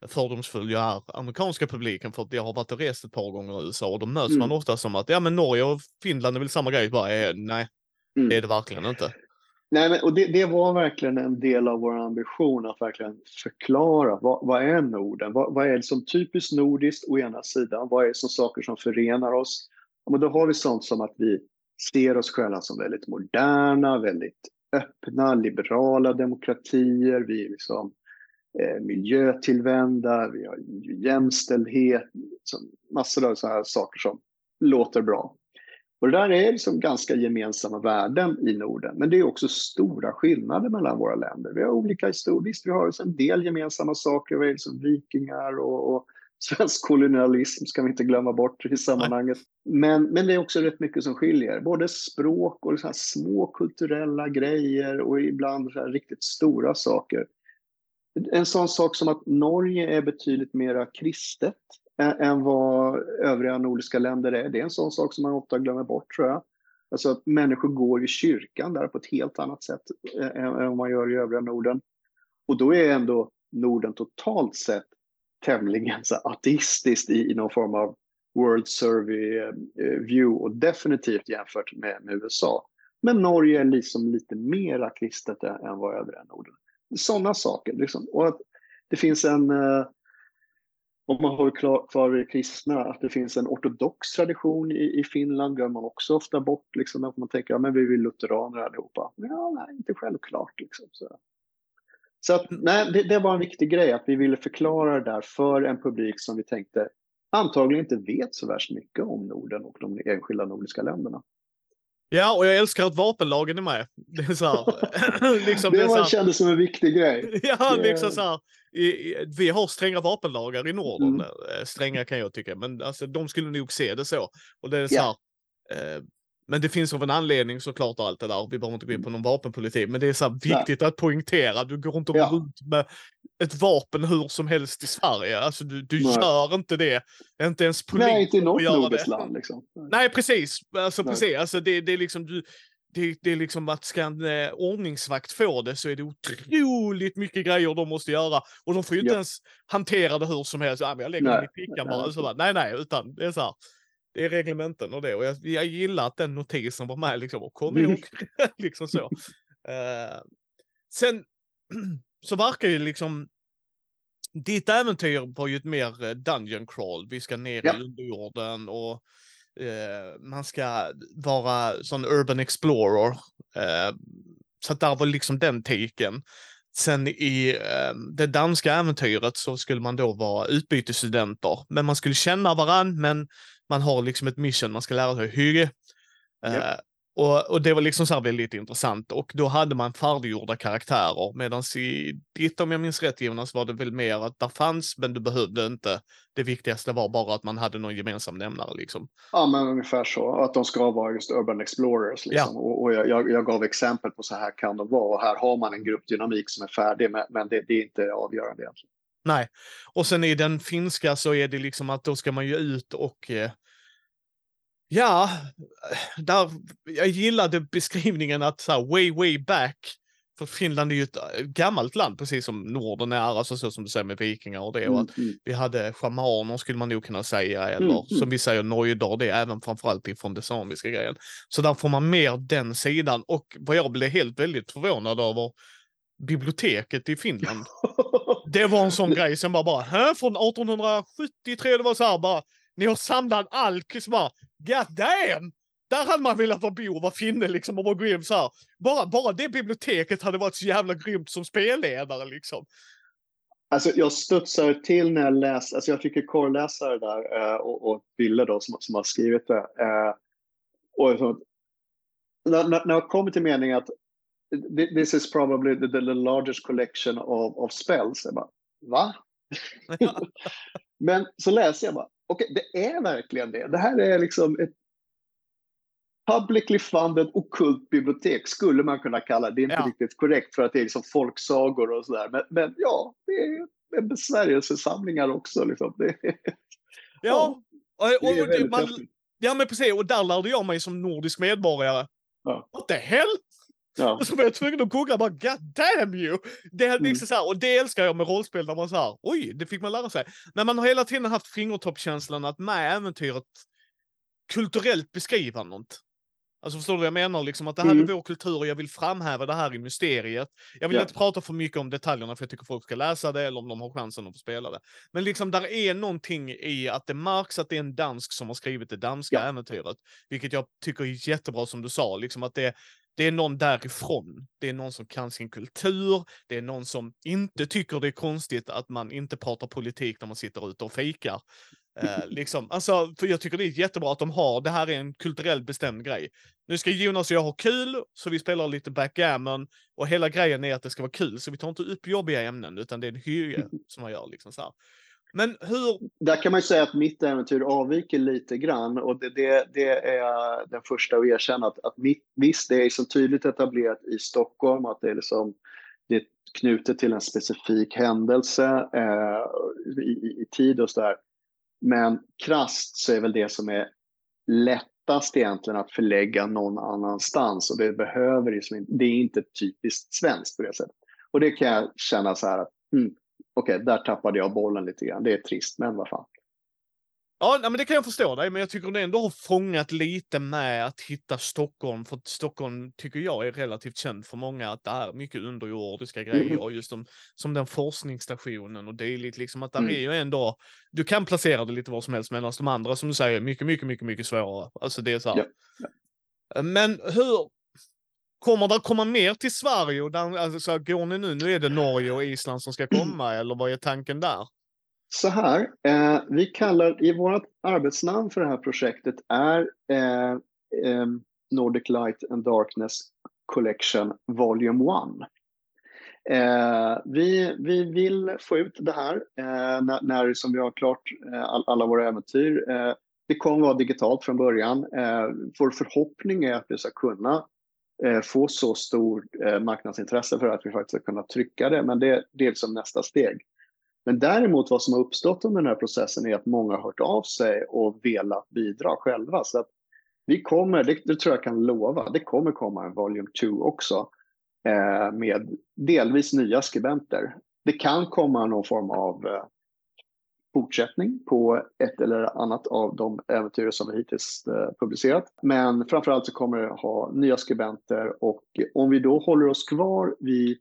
fördomsfull jag är amerikanska publiken för att jag har varit och rest ett par gånger i USA och då möts mm. man ofta som att ja men Norge och Finland är väl samma grej, bara eh, nej, mm. det är det verkligen inte. Nej, men, och det, det, var verkligen en del av vår ambition att verkligen förklara vad, vad är Norden? Vad, vad är det som typiskt nordiskt å ena sidan? Vad är det som saker som förenar oss? Ja, men då har vi sånt som att vi ser oss själva som väldigt moderna, väldigt öppna, liberala demokratier. Vi är liksom eh, miljötillvända, vi har jämställdhet, liksom massor av sådana här saker som låter bra. Och det där är liksom ganska gemensamma värden i Norden, men det är också stora skillnader mellan våra länder. Vi har olika historier, visst vi har en del gemensamma saker, vi är liksom vikingar och, och *laughs* svensk kolonialism ska vi inte glömma bort i sammanhanget. Men, men det är också rätt mycket som skiljer, både språk och så små kulturella grejer och ibland så riktigt stora saker. En sån sak som att Norge är betydligt mer kristet än vad övriga nordiska länder är. Det är en sån sak som man ofta glömmer bort tror jag. Alltså att människor går i kyrkan där på ett helt annat sätt än vad man gör i övriga Norden. Och då är ändå Norden totalt sett tämligen så ateistiskt i, i någon form av World Survey view och definitivt jämfört med, med USA. Men Norge är liksom lite mera kristet än, än vad övriga Norden. Sådana saker. Liksom. Och att det finns en, eh, om man har kvar det kristna, att det finns en ortodox tradition i, i Finland glömmer man också ofta bort. Liksom, att man tänker att ja, vi vill lutheraner allihopa. Ja, nej, inte självklart. Liksom, så. Så att, nej, det, det, var en viktig grej att vi ville förklara det där för en publik som vi tänkte antagligen inte vet så värst mycket om Norden och de enskilda nordiska länderna. Ja, och jag älskar att vapenlagen är med. Det är så här, *laughs* liksom, det, det var, kändes som en viktig grej. *laughs* ja, liksom så här, i, i, vi har stränga vapenlagar i Norden. Mm. Eh, stränga kan jag tycka, men alltså, de skulle nog se det så. Och det är så här, eh, men det finns av en anledning såklart allt det där. Vi behöver inte gå in på någon vapenpolitik, men det är så viktigt Nej. att poängtera. Du går inte ja. runt med ett vapen hur som helst i Sverige. Alltså du, du gör inte det. Inte ens polisen Nej, inte i något nordiskt land liksom. Nej, precis. Alltså, precis. Alltså, det, det är liksom du, det, det, är liksom att ska en eh, ordningsvakt få det så är det otroligt mycket grejer de måste göra. Och de får ju inte ja. ens hantera det hur som helst. Ja, men jag lägger nej. den i fickan bara. Nej. Så bara. Nej, nej, utan det är så här det är reglementen och det. Och jag, jag gillar att den notisen var med liksom. Och kom ihåg, *laughs* *laughs* liksom så. Uh, sen *clears throat* så verkar ju liksom ditt äventyr var ju ett mer eh, Dungeon crawl. Vi ska ner ja. i underjorden och uh, man ska vara sån urban explorer. Uh, så att där var liksom den tiken. Sen i eh, det danska äventyret så skulle man då vara utbytesstudenter, men man skulle känna varann, men man har liksom ett mission, man ska lära sig hygge. Yep. Och, och, det var liksom så väldigt intressant och då hade man färdiggjorda karaktärer medan i ditt, om jag minns rätt Jonas, var det väl mer att där fanns men du behövde inte. Det viktigaste var bara att man hade någon gemensam nämnare liksom. Ja, men ungefär så. Att de ska vara just urban explorers liksom. Ja. Och, och jag, jag, gav exempel på så här kan de vara och här har man en gruppdynamik som är färdig, men, men det, det är inte avgörande egentligen. Nej, och sen i den finska så är det liksom att då ska man ju ut och eh, ja, där, jag gillade beskrivningen att så här, way, way back, för Finland är ju ett eh, gammalt land, precis som Norden är, alltså så som du säger med vikingar och det. Mm, och att mm. vi hade schamaner skulle man nog kunna säga, eller mm, mm. som vi säger nojdar, det är även framförallt ifrån det samiska grejen. Så där får man mer den sidan och vad jag blev helt väldigt förvånad över biblioteket i Finland. *laughs* Det var en sån grej som bara, bara Hä? från 1873, det var så här bara, ni har samlat allt, så bara, god damn! Där hade man velat vara bo vara finne liksom och vara grym så här. Bara, bara det biblioteket hade varit så jävla grymt som spelledare liksom. Alltså jag studsar till när jag läste, alltså jag fick ju korrläsa det där eh, och, och Ville då som, som har skrivit det. Eh, och så, när, när jag kommer till meningen att this is probably the, the largest collection of, of spells. Jag bara, va? *laughs* Men så läser jag bara, okay, det är verkligen det. Det här är liksom ett publicly funded okult bibliotek skulle man kunna kalla det. Det är inte ja. riktigt korrekt för att det är liksom folksagor och sådär. Men, men ja, det är besvärjelsesamlingar också. Liksom. Det, *laughs* ja, och, och, det och man, ja, men precis. Och där lärde jag mig som nordisk medborgare. Ja. What the hell? Ja. Och så var jag tvungen att googla bara God damn you! Det är liksom mm. så här, och det älskar jag med rollspel när man så oj, det fick man lära sig. Men man har hela tiden haft fingertoppskänslan att med äventyret kulturellt beskriva något. Alltså förstår du vad jag menar? Liksom att det här Mm. är vår kultur och jag vill framhäva det här i mysteriet. Jag vill Ja. inte prata för mycket om detaljerna för jag tycker folk ska läsa det eller om de har chansen att få spela det. Men liksom där är någonting i att det märks att det är en dansk som har skrivit det danska Ja. äventyret. Vilket jag tycker är jättebra som du sa, liksom att det, det är någon därifrån. Det är någon som kan sin kultur. Det är någon som inte tycker det är konstigt att man inte pratar politik när man sitter ute och fikar. Eh, liksom, alltså, för jag tycker det är jättebra att de har, det här är en kulturellt bestämd grej. Nu ska Jonas och jag ha kul, så vi spelar lite backgammon och hela grejen är att det ska vara kul, så vi tar inte upp jobbiga ämnen, utan det är en hygge *laughs* som man gör. Liksom så här. Men hur... Där kan man ju säga att mitt äventyr avviker lite grann och det, det, det är den första att erkänna att, att mitt, visst, det är så tydligt etablerat i Stockholm att det är liksom det är knutet till en specifik händelse eh, i, i, i tid och sådär. Men krasst så är väl det som är lättast egentligen att förlägga någon annanstans och det behöver liksom det är inte typiskt svenskt på det sättet. Och det kan jag känna så här att mm, okej, okay, där tappade jag bollen lite grann. Det är trist, men vad fan. Ja, men det kan jag förstå dig, men jag tycker det ändå har fångat lite med att hitta Stockholm, för att Stockholm tycker jag är relativt känd för många, att det är mycket underjordiska grejer, Mm. och just som, som den forskningsstationen och dylikt, liksom att där Mm. är ju ändå, du kan placera det lite var som helst, medan de andra som du säger, är mycket, mycket, mycket, mycket svårare. Alltså det är så här. Ja, Men hur, kommer det komma mer till Sverige? Och där, alltså, går ni nu, nu är det Norge och Island som ska komma, eller vad är tanken där? Så här, eh, vi kallar, i vårt arbetsnamn för det här projektet är eh, eh, Nordic Light and Darkness Collection Volume 1. Eh, vi, vi vill få ut det här eh, när, när som vi har klart eh, all, alla våra äventyr. Eh, det kommer vara digitalt från början. Eh, vår förhoppning är att vi ska kunna eh, få så stor eh, marknadsintresse för att vi faktiskt ska kunna trycka det, men det, det är som nästa steg. Men däremot vad som har uppstått under den här processen är att många har hört av sig och velat bidra själva. Så att vi kommer, det, det tror jag kan lova, det kommer komma en Volume 2 också eh, med delvis nya skribenter. Det kan komma någon form av eh, fortsättning på ett eller annat av de äventyr som vi hittills eh, publicerat. Men framförallt så kommer det ha nya skribenter och om vi då håller oss kvar vid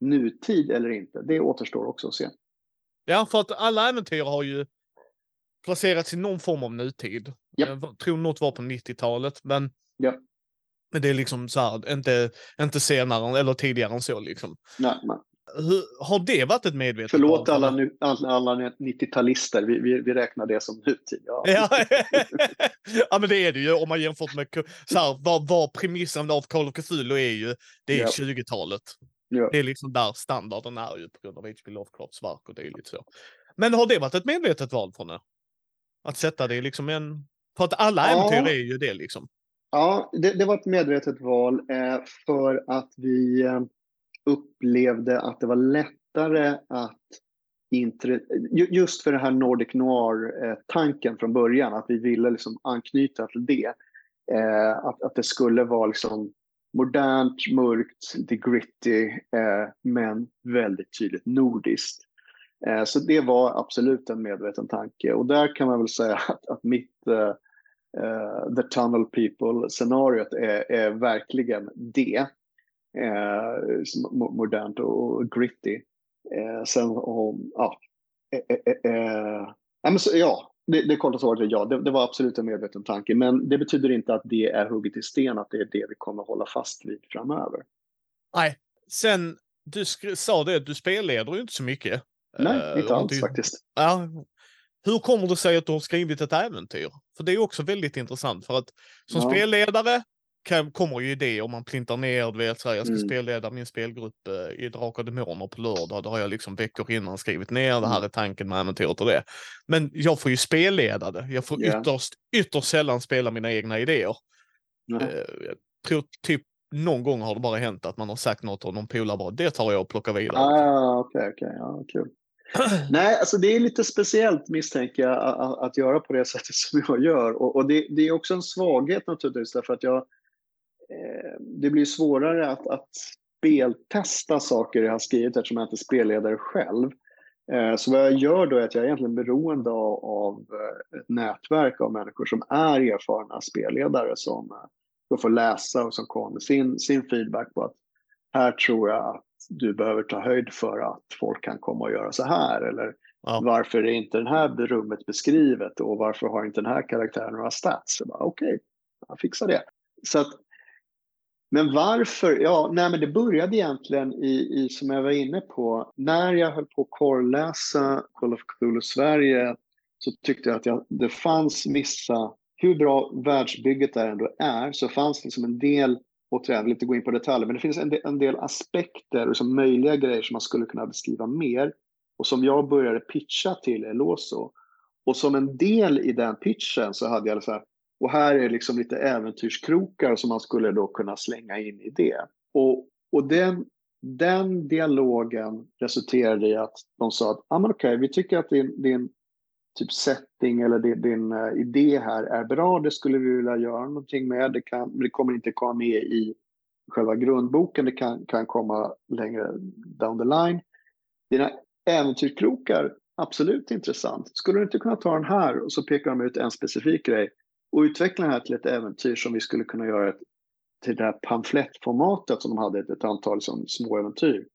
nutid eller inte, det återstår också att se. Ja, för att alla äventyr har ju placerats i någon form av nutid. Ja. Jag tror något var på 90-talet, men, Ja. men det är liksom så här, inte, inte senare eller tidigare än så liksom. Nej, nej. Hur, har det varit ett medvetet Förlåt alla, nu- alla, alla 90-talister, vi, vi, vi räknar det som nutid. Ja. Ja. *laughs* men det är det ju om man jämfört med så här, vad, vad premissen av Call of Cthulhu är ju, det är Ja. 20-talet. Ja. Det är liksom där standarden är ju på grund av H.P. Lovecrafts verk och lite så. Men har det varit ett medvetet val från er? Att sätta det liksom en... För att alla Ja. äventyr är ju det liksom. Ja, det, det var ett medvetet val eh, för att vi eh, upplevde att det var lättare att just för det här Nordic Noir-tanken från början, att vi ville liksom anknyta till det. Eh, att, att det skulle vara liksom modernt, mörkt, lite gritty, eh, men väldigt tydligt nordiskt. Eh, så det var absolut en medveten tanke och där kan man väl säga *laughs* att, att mitt eh, eh, The Tunnel People-scenariot är, är verkligen det. Eh, modernt och, och gritty. Eh, sen om, ja. Eh, eh, eh, eh ja, det, det korta svaret är ja. Det, det var absolut en medveten tanke. Men det betyder inte att det är hugget i sten, att det är det vi kommer hålla fast vid framöver. Nej. Sen, du sa det du spelleder ju inte så mycket. Nej, Eh, inte och alls du- faktiskt. Ja. Hur kommer det sig att du har skrivit ett äventyr? För det är också väldigt intressant. För att som Ja. spelledare kan, kommer ju idéer om man plintar ner, du vet, så här, jag ska Mm. spelleda min spelgrupp eh, i Drakar och Demoner på lördag. Då har jag liksom veckor innan skrivit ner, det här Mm. är tanken med äventyret och det. Men jag får ju spelleda det. Jag får Ja. ytterst, ytterst sällan spela mina egna idéer. Ja. Eh, jag tror typ någon gång har det bara hänt att man har sagt något och någon polare bara, det tar jag och plockar vidare. Ah, okej, okej. Ja, kul. *clears throat* Nej, alltså det är lite speciellt misstänker jag att, att, göra på det sättet som jag gör. Och, och det, det är också en svaghet naturligtvis därför att jag, det blir svårare att, att speltesta saker jag har skrivit eftersom jag inte är spelledare själv. Eh, så vad jag gör då är att jag är egentligen beroende av, eh, ett nätverk av människor som är erfarna spelledare som, och får läsa och som kommer sin, sin feedback på att här tror jag att du behöver ta höjd för att folk kan komma och göra så här eller ja. varför är inte det här rummet beskrivet och varför har inte den här karaktären några stats? Okej, okay, jag fixar det. Så att, men varför? Ja, nej, men det började egentligen i, i, som jag var inne på, när jag höll på att korrläsa Call of Cthulhu Sverige så tyckte jag att jag, det fanns vissa, hur bra världsbygget där ändå är, så fanns det liksom en del, återigen, jag vill inte gå in på detaljer, men det finns en del, en del aspekter och liksom möjliga grejer som man skulle kunna beskriva mer och som jag började pitcha till Eloso. Och som en del i den pitchen så hade jag så här, och här är liksom lite äventyrskrokar som man skulle då kunna slänga in i det. Och, och den, den dialogen resulterade i att de sa att ah, men okej, vi tycker att din, din typ setting eller din, din uh, idé här är bra, det skulle vi vilja göra någonting med. Det, kan, det kommer inte komma med i själva grundboken, det kan, kan komma längre down the line. Dina äventyrskrokar, absolut intressant. Skulle du inte kunna ta den här och så pekar de ut en specifik grej och utveckla det här till ett äventyr som vi skulle kunna göra till det här pamflettformatet som de hade, ett, ett antal liksom, små äventyr.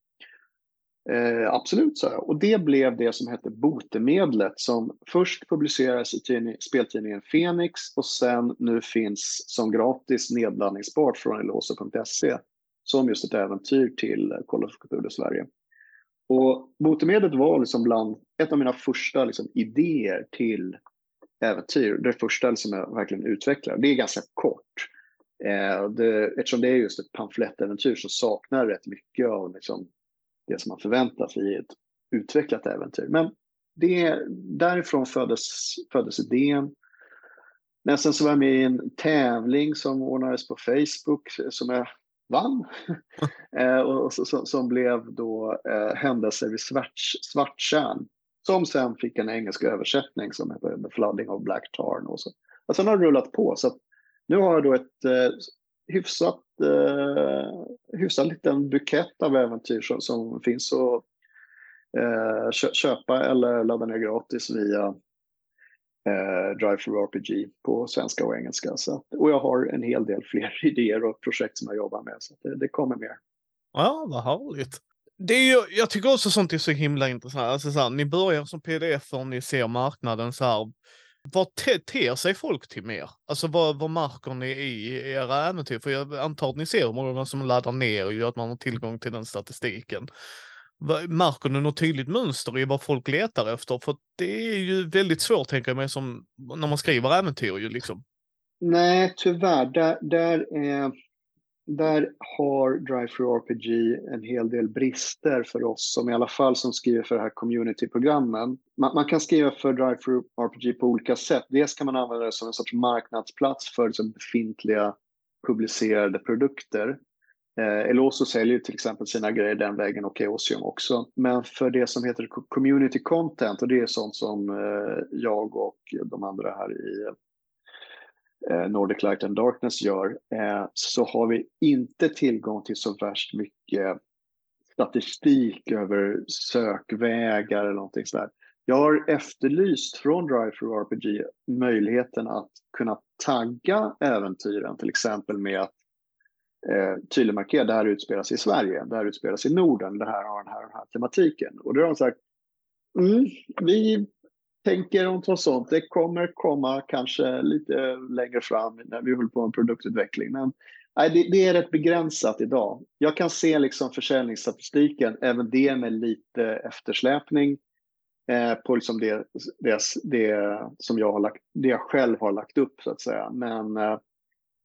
Eh, absolut, sa jag. Och det blev det som hette Botemedlet som först publicerades i tidning, speltidningen Fenix och sen nu finns som gratis nedladdningsbart från eloso.se som just ett äventyr till Call of Cthulhu Sverige. Och botemedlet var liksom bland ett av mina första liksom, idéer till äventyr. Det första som jag verkligen utvecklar. Det är ganska kort. Eh, det, eftersom det är just ett pamflettäventyr så saknar rätt mycket av liksom, det som man förväntar sig i ett utvecklat äventyr. Men det, därifrån föddes, föddes idén. Men sen så var jag med i en tävling som ordnades på Facebook som jag vann. *laughs* eh, och, och, som blev då eh, Händelser vid Svarttjärn som sen fick en engelsk översättning som heter The Flooding of Black Tarn. Och så. Och sen har det rullat på. Så nu har jag då ett eh, hyfsat, eh, hyfsat liten bukett av äventyr som, som finns att eh, köpa eller ladda ner gratis via eh, Drive for RPG på svenska och engelska. Så, att, och jag har en hel del fler *laughs* idéer och projekt som jag jobbar med. Så det, det kommer mer. Ja, vad härligt det är ju, jag tycker också sånt är så himla intressant. Alltså så här, ni börjar som pdf och ni ser marknaden så här. Vad te ter sig folk till mer? Alltså vad, vad märker ni i era äventyr? För jag antar att ni ser hur många som laddar ner och att man har tillgång till den statistiken. Märker ni något tydligt mönster i vad folk letar efter? För det är ju väldigt svårt, tänker jag mig, som när man skriver äventyr ju liksom. Nej, tyvärr. Där, där är där har Drive-Through RPG en hel del brister för oss som i alla fall som skriver för det här community-programmen. Man, man, kan skriva för Drive-Through RPG på olika sätt. Dels kan man använda det som en sorts marknadsplats för liksom befintliga publicerade produkter. Eh, Eloso säljer till exempel sina grejer den vägen och Eosium också. Men för det som heter community content och det är sånt som eh, jag och de andra här i Eh, Nordic Light and Darkness gör, eh, så har vi inte tillgång till så värst mycket statistik över sökvägar eller någonting sådär. Jag har efterlyst från Drive for RPG möjligheten att kunna tagga äventyren, till exempel med att eh, tydligt markera det här utspelas i Sverige, det här utspelas i Norden, det här har den här, den här tematiken. Och då har de sagt, mm, vi tänker om något sånt. Det kommer komma kanske lite längre fram när vi håller på med produktutveckling. Men nej, det, det, är rätt begränsat idag. Jag kan se liksom försäljningsstatistiken, även det med lite eftersläpning eh, på liksom det, det, det, som jag har lagt, det jag själv har lagt upp så att säga. Men eh,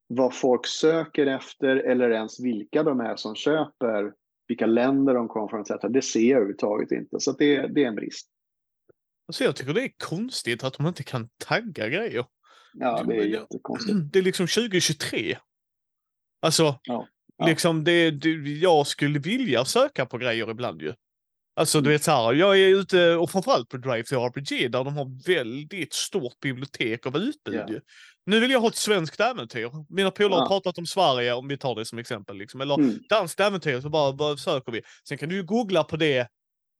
vad folk söker efter eller ens vilka de är som köper, vilka länder de kommer från etc. Det ser jag överhuvudtaget inte. Så det, det är en brist. Alltså jag tycker det är konstigt att de inte kan tagga grejer. Ja, det är jättekonstigt. *clears throat* Det är liksom 2023. Alltså, ja, ja. liksom det, det, jag skulle vilja söka på grejer ibland ju. Alltså du mm. vet så här, jag är ute och framförallt på Drive to RPG där de har väldigt stort bibliotek av utbud. Yeah. Nu vill jag ha ett svenskt äventyr. Mina polare har pratat om Sverige, om vi tar det som exempel. Liksom. Eller mm. danskt äventyr, så bara, bara söker vi. Sen kan du ju googla på det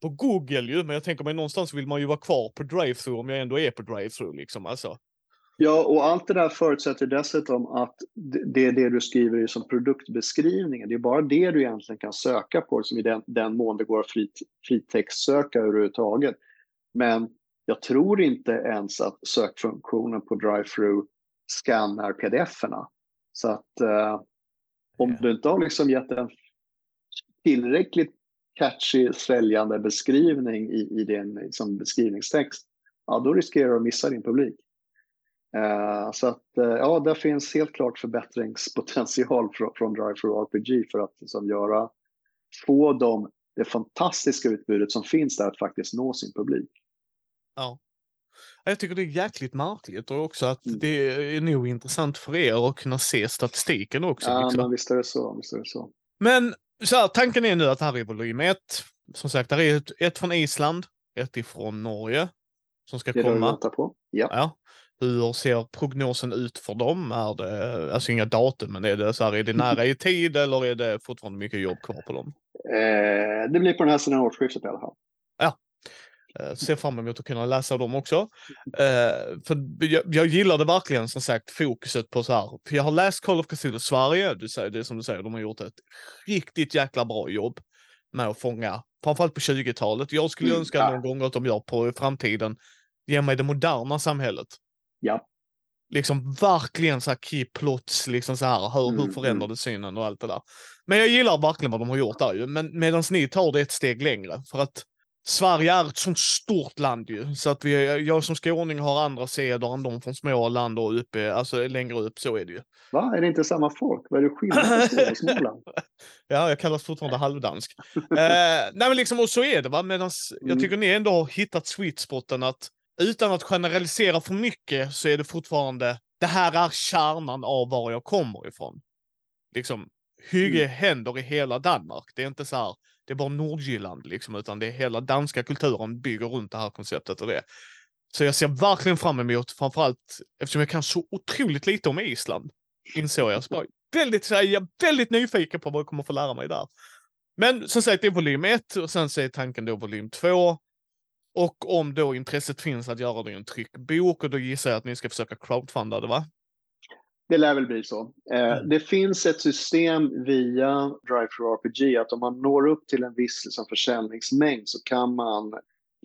på Google ju, men jag tänker mig någonstans vill man ju vara kvar på drive-through om jag ändå är på drive-through liksom. Alltså. Ja, och allt det där förutsätter dessutom att det är det du skriver som produktbeskrivningen. Det är bara det du egentligen kan söka på, som i den, den mån det går att frit, fritextsöka överhuvudtaget. Men jag tror inte ens att sökfunktionen på DriveThru skannar pdf-erna. Så att eh, om du inte har liksom gett en tillräckligt catchy, säljande beskrivning i, i din liksom, beskrivningstext, ja, då riskerar du att missa din publik. Uh, så att uh, ja, där finns helt klart förbättringspotential från, från Drive for RPG för att liksom, göra, få dem, det fantastiska utbudet som finns där att faktiskt nå sin publik. Ja. Jag tycker det är jäkligt märkligt och också att mm. det är nog intressant för er att kunna se statistiken också. Ja, liksom. men visst är det så. Visst är det så. Men så här, tanken är nu att det här är volym 1. Som sagt, det är ett, ett från Island, ett ifrån Norge som ska det komma. Det på. Ja. ja. Hur ser prognosen ut för dem? Är det, alltså inga datum, men är det, så här, är det *laughs* nära i tid eller är det fortfarande mycket jobb kvar på dem? Eh, det blir på den här sidan årsskiftet i alla fall. Eh, ser fram emot att kunna läsa dem också. Eh, för jag, jag gillar det verkligen som sagt fokuset på så här. För jag har läst Call of Cthulhu Sverige. Du säger, det är som du säger, de har gjort ett riktigt jäkla bra jobb med att fånga, framförallt på 20-talet. Jag skulle mm, önska ja. någon gång att de gör på framtiden, ge mig det moderna samhället. Ja. Liksom verkligen så här key plots, liksom så här, hur, mm, hur förändrade mm. synen och allt det där. Men jag gillar verkligen vad de har gjort där ju. Men medan ni tar det ett steg längre. För att Sverige är ett sånt stort land ju, så att vi, jag som skåning har andra seder än de från Småland och uppe, alltså längre upp, så är det ju. Va, är det inte samma folk? Vad är det skillnad på Småland? *laughs* ja, jag kallas fortfarande halvdansk. eh, nej men liksom, och så är det va, medan mm. jag tycker ni ändå har hittat sweet spoten att utan att generalisera för mycket så är det fortfarande, det här är kärnan av var jag kommer ifrån. Liksom, hygge mm. händer i hela Danmark. Det är inte så här, det är bara Nordjylland liksom, utan det är hela danska kulturen bygger runt det här konceptet och det. Så jag ser verkligen fram emot, framförallt eftersom jag kan så otroligt lite om Island, insåg jag. Så bara, väldigt, jag är väldigt nyfiken på vad jag kommer få lära mig där. Men som sagt, det är volym 1 och sen så är tanken då volym 2. Och om då intresset finns att göra det i en tryckbok och då gissar jag att ni ska försöka crowdfunda det, va? Det lär väl bli så. Eh, mm. Det finns ett system via DriveThru-RPG att om man når upp till en viss liksom, försäljningsmängd så kan man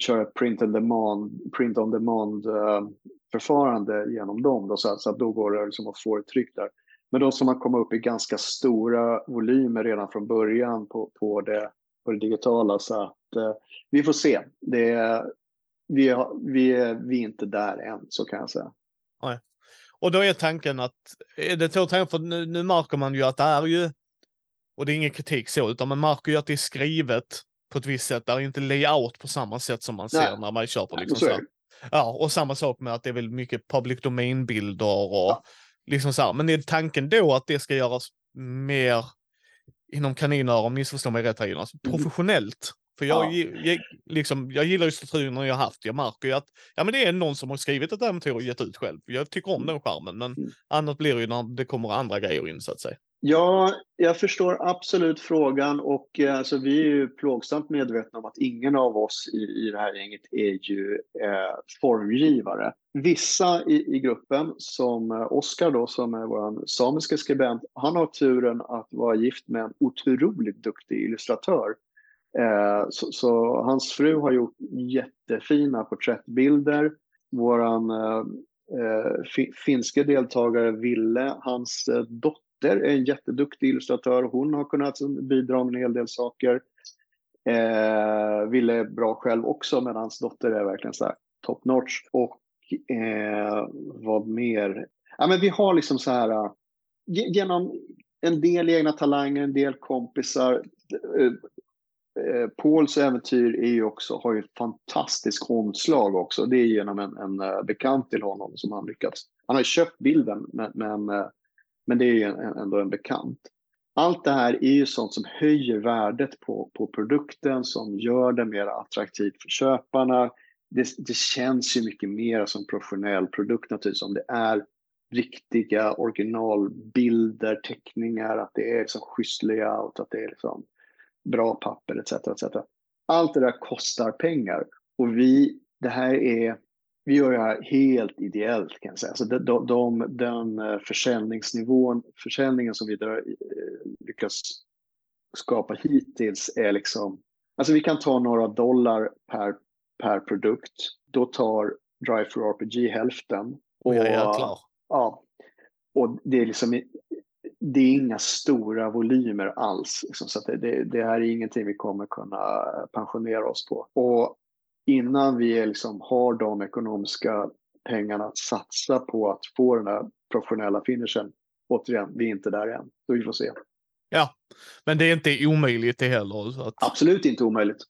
köra ett print on demand, print on demand uh, förfarande genom dem. Då, så, att, så att då går det liksom att få ett tryck där. Men då ska man komma upp i ganska stora volymer redan från början på, på, det, på det digitala. Så att uh, vi får se. Det, vi, har, vi, är, vi är inte där än, så kan jag säga. Nej. Och då är tanken att, är det så tanken, för nu, nu märker man ju att det är ju, och det är ingen kritik så, utan man märker ju att det är skrivet på ett visst sätt. Det är inte layout på samma sätt som man ser Nej. när man köper liksom så. ja, och samma sak med att det är väl mycket public domain-bilder och ja. liksom så här. Men är tanken då att det ska göras mer inom kaninöron, missförstå mig rätt här Jonas, mm. professionellt? För jag, ja. jag, liksom, jag gillar ju strukturerna jag haft. Jag märker ju att ja, men det är någon som har skrivit ett äventyr och gett ut själv. Jag tycker om mm. den skärmen, men mm. annat blir det ju när det kommer andra grejer in så att säga. Ja, jag förstår absolut frågan och eh, alltså, vi är ju plågsamt medvetna om att ingen av oss i, i det här gänget är ju eh, formgivare. Vissa i, i gruppen, som eh, Oskar då, som är vår samiska skribent, han har turen att vara gift med en otroligt duktig illustratör Eh, så, så, hans fru har gjort jättefina porträttbilder. Våran eh, eh finske deltagare Ville, hans eh, dotter är en jätteduktig illustratör. Hon har kunnat bidra med en hel del saker. Eh, Ville är bra själv också, men hans dotter är verkligen så här top notch. Och eh, vad mer? Ja, men vi har liksom så här, eh, genom en del egna talanger, en del kompisar, eh, Eh, Pauls äventyr är ju också, har ju ett fantastiskt omslag också. Det är genom en, en eh, bekant till honom som han lyckats. Han har ju köpt bilden, men, men, eh, men det är ju ändå en bekant. Allt det här är ju sånt som höjer värdet på, på produkten, som gör det mer attraktivt för köparna. Det, det känns ju mycket mer som professionell produkt naturligtvis, om det är riktiga originalbilder, teckningar, att det är liksom schysst layout, att det är liksom bra papper etc. etc. Allt det där kostar pengar och vi, det här är vi gör det här helt ideellt kan jag säga. Alltså de, de, den eh, försäljningsnivån, försäljningen som vi där, eh, lyckas skapa hittills är liksom, alltså vi kan ta några dollar per, per produkt. Då tar Drive for RPG hälften. Och, ja, ja, och det är liksom det är inga stora volymer alls. Liksom, så det, det, här är ingenting vi kommer kunna pensionera oss på. Och innan vi liksom har de ekonomiska pengarna att satsa på att få den här professionella finishen, återigen, vi är inte där än. Så vi får se. Ja, men det är inte omöjligt det heller. Att... Absolut inte omöjligt.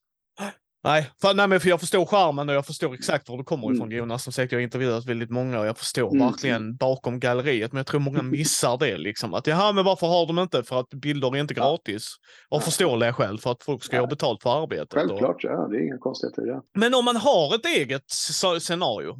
Nej, för, nej men för jag förstår skärmen och jag förstår exakt var du kommer ifrån mm. Jonas. Som sagt, jag har intervjuat väldigt många och jag förstår mm. verkligen bakom galleriet. Men jag tror många missar det liksom. Att jaha, men varför har de inte? För att bilder är inte gratis. Och ja. förståeliga skäl för att folk ska ja. ha betalt för arbetet. Självklart, och... ja. Det är inga konstigheter i det. Men om man har ett eget scenario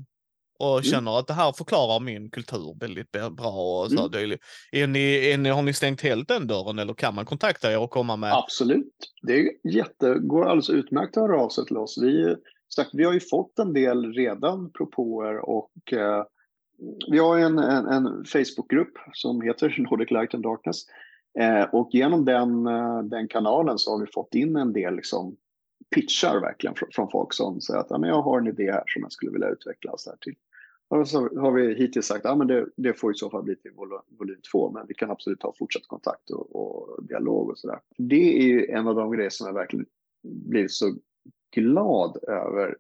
och mm. känner att det här förklarar min kultur väldigt bra. Och så mm. är ni, är ni, har ni stängt helt den dörren eller kan man kontakta er och komma med? Absolut. Det är jätte, går alldeles utmärkt att höra av sig till oss. Vi, sagt, vi har ju fått en del redan propåer och eh, vi har en, en, en Facebookgrupp som heter *laughs* Nordic Light and Darkness. Eh, och genom den, eh, den kanalen så har vi fått in en del liksom, pitchar verkligen från, från folk som säger att ja, men jag har en idé här som jag skulle vilja utveckla så här till och så har vi hittills sagt att ja, det, det får i så fall bli till volym två, men vi kan absolut ha fortsatt kontakt och, och dialog och sådär. Det är ju en av de grejer som jag verkligen blivit så glad över.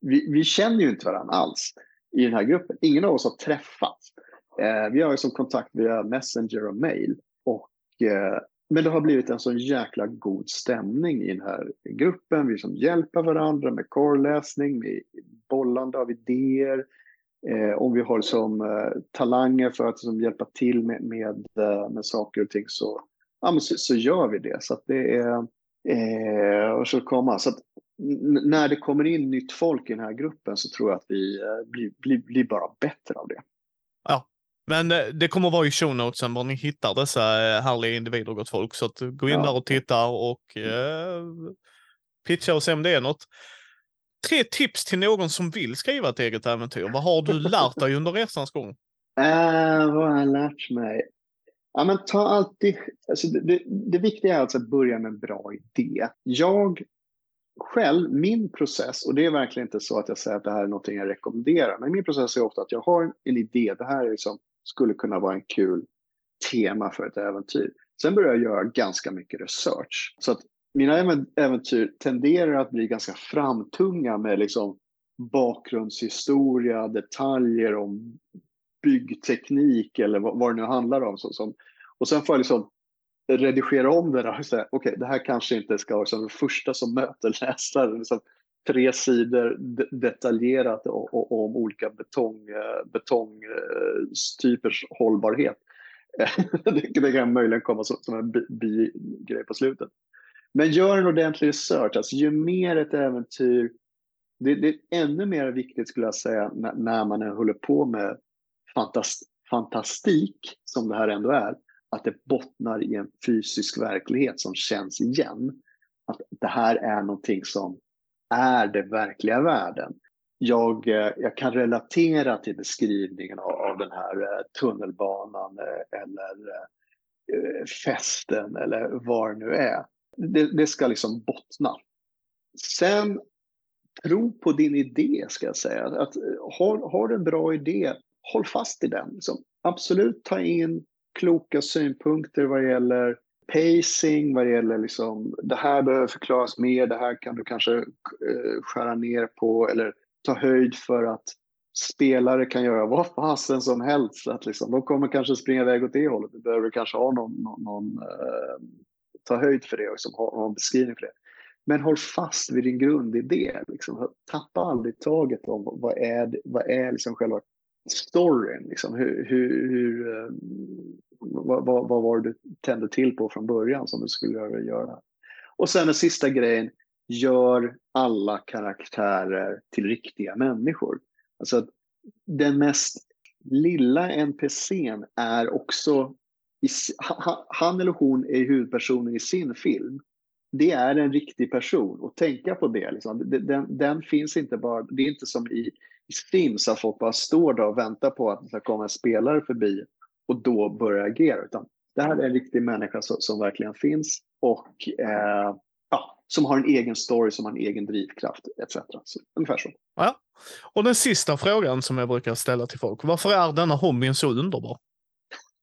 Vi, vi känner ju inte varandra alls i den här gruppen. Ingen av oss har träffats. Eh, vi har ju som kontakt via Messenger och mail. Och, eh, men det har blivit en så jäkla god stämning i den här gruppen. Vi som hjälper varandra med korrläsning, med bollande av idéer, Eh, om vi har som eh, talanger för att som, hjälpa till med, med, eh, med saker och ting så, ja, men så, så gör vi det. Så det är, eh, och så komma. Så när det kommer in nytt folk i den här gruppen så tror jag att vi eh, blir, blir, blir bara bättre av det. Ja, men eh, det kommer vara i show notesen var ni hittar dessa härliga individer, gott folk. Så gå in ja. där och titta och eh, pitcha och se om det är något tre tips till någon som vill skriva ett eget äventyr. Vad har du lärt dig under resans gång? Uh, vad har jag lärt mig? Ja, men ta alltid, alltså det, det, det viktiga är alltså att börja med en bra idé. Jag själv, min process, och det är verkligen inte så att jag säger att det här är någonting jag rekommenderar, men min process är ofta att jag har en idé, det här är liksom, skulle kunna vara en kul tema för ett äventyr. Sen börjar jag göra ganska mycket research. Så att mina äventyr tenderar att bli ganska framtunga med liksom bakgrundshistoria, detaljer om byggteknik eller vad, vad det nu handlar om. Så, som, och sen får jag liksom redigera om det och säga, okej, okay, det här kanske inte ska vara som det första som möter läsaren. Liksom, tre sidor detaljerat om olika betong, eh, betongtypers hållbarhet. *laughs* det, kan möjligen komma som, en bigrej på slutet. Men gör en ordentlig research. Alltså, ju mer ett äventyr... Det, det är ännu mer viktigt skulle jag säga när, när man håller på med fantast, fantastik, som det här ändå är, att det bottnar i en fysisk verklighet som känns igen. Att det här är någonting som är den verkliga världen. Jag, eh, jag kan relatera till beskrivningen av, av den här eh, tunnelbanan eh, eller festen eller vad det nu är det, det, ska liksom bottna. Sen tro på din idé, ska jag säga. Att, eh, har, har du en bra idé, håll fast i den. Liksom. Absolut ta in kloka synpunkter vad gäller pacing, vad gäller liksom, det här behöver förklaras mer, det här kan du kanske eh, skära ner på eller ta höjd för att spelare kan göra vad fasen som helst. Att liksom, de kommer kanske springa iväg åt det hållet. Du behöver kanske ha någon, någon, någon eh, ta höjd för det och liksom, ha, ha en beskrivning för det. Men håll fast vid din grundidé. Liksom. Tappa aldrig taget om vad är, vad är liksom själva storyn. Liksom. Hur, hur, hur ehm, vad, vad, vad, var det du tände till på från början som du skulle göra? Och sen den sista grejen, gör alla karaktärer till riktiga människor. Alltså den mest lilla NPCn är också han eller hon är huvudpersonen i sin film. Det är en riktig person och tänka på det. Liksom. Den, den, finns inte bara, det är inte som i, Sims att folk bara står där och väntar på att det ska komma en spelare förbi och då börja agera. Utan det här är en riktig människa som, som verkligen finns och eh, ja, som har en egen story, som har en egen drivkraft etc. Så, ungefär så. Ja. Och den sista frågan som jag brukar ställa till folk. Varför är denna hobbyn så underbar?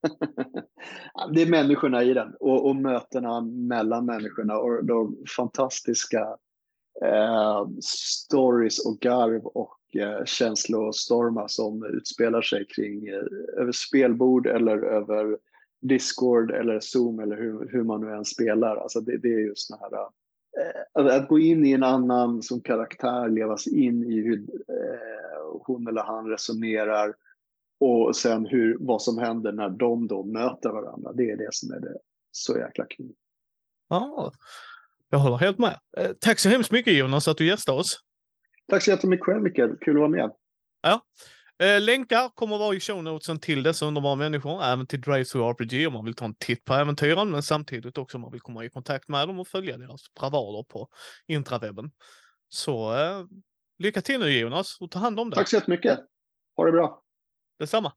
*laughs* det är människorna i den och, och mötena mellan människorna och de fantastiska eh, stories och garv och eh, känslostormar som utspelar sig kring eh, över spelbord eller över Discord eller Zoom eller hur, hur man nu än spelar. Alltså det, det är just det här eh, att gå in i en annan som karaktär, levas in i hur eh, hon eller han resonerar och sen hur, vad som händer när de då möter varandra. Det är det som är det så jäkla kul. Ja, jag håller helt med. Eh, tack så hemskt mycket Jonas att du gästade oss. Tack så jättemycket själv Mikael. Kul att vara med. Ja. Eh, länkar kommer att vara i show notesen till dessa underbara människor, även till Drive Through RPG om man vill ta en titt på äventyren, men samtidigt också om man vill komma i kontakt med dem och följa deras bravader på intrawebben. Så eh, lycka till nu Jonas och ta hand om dig. Tack så jättemycket. Ha det bra. the summer.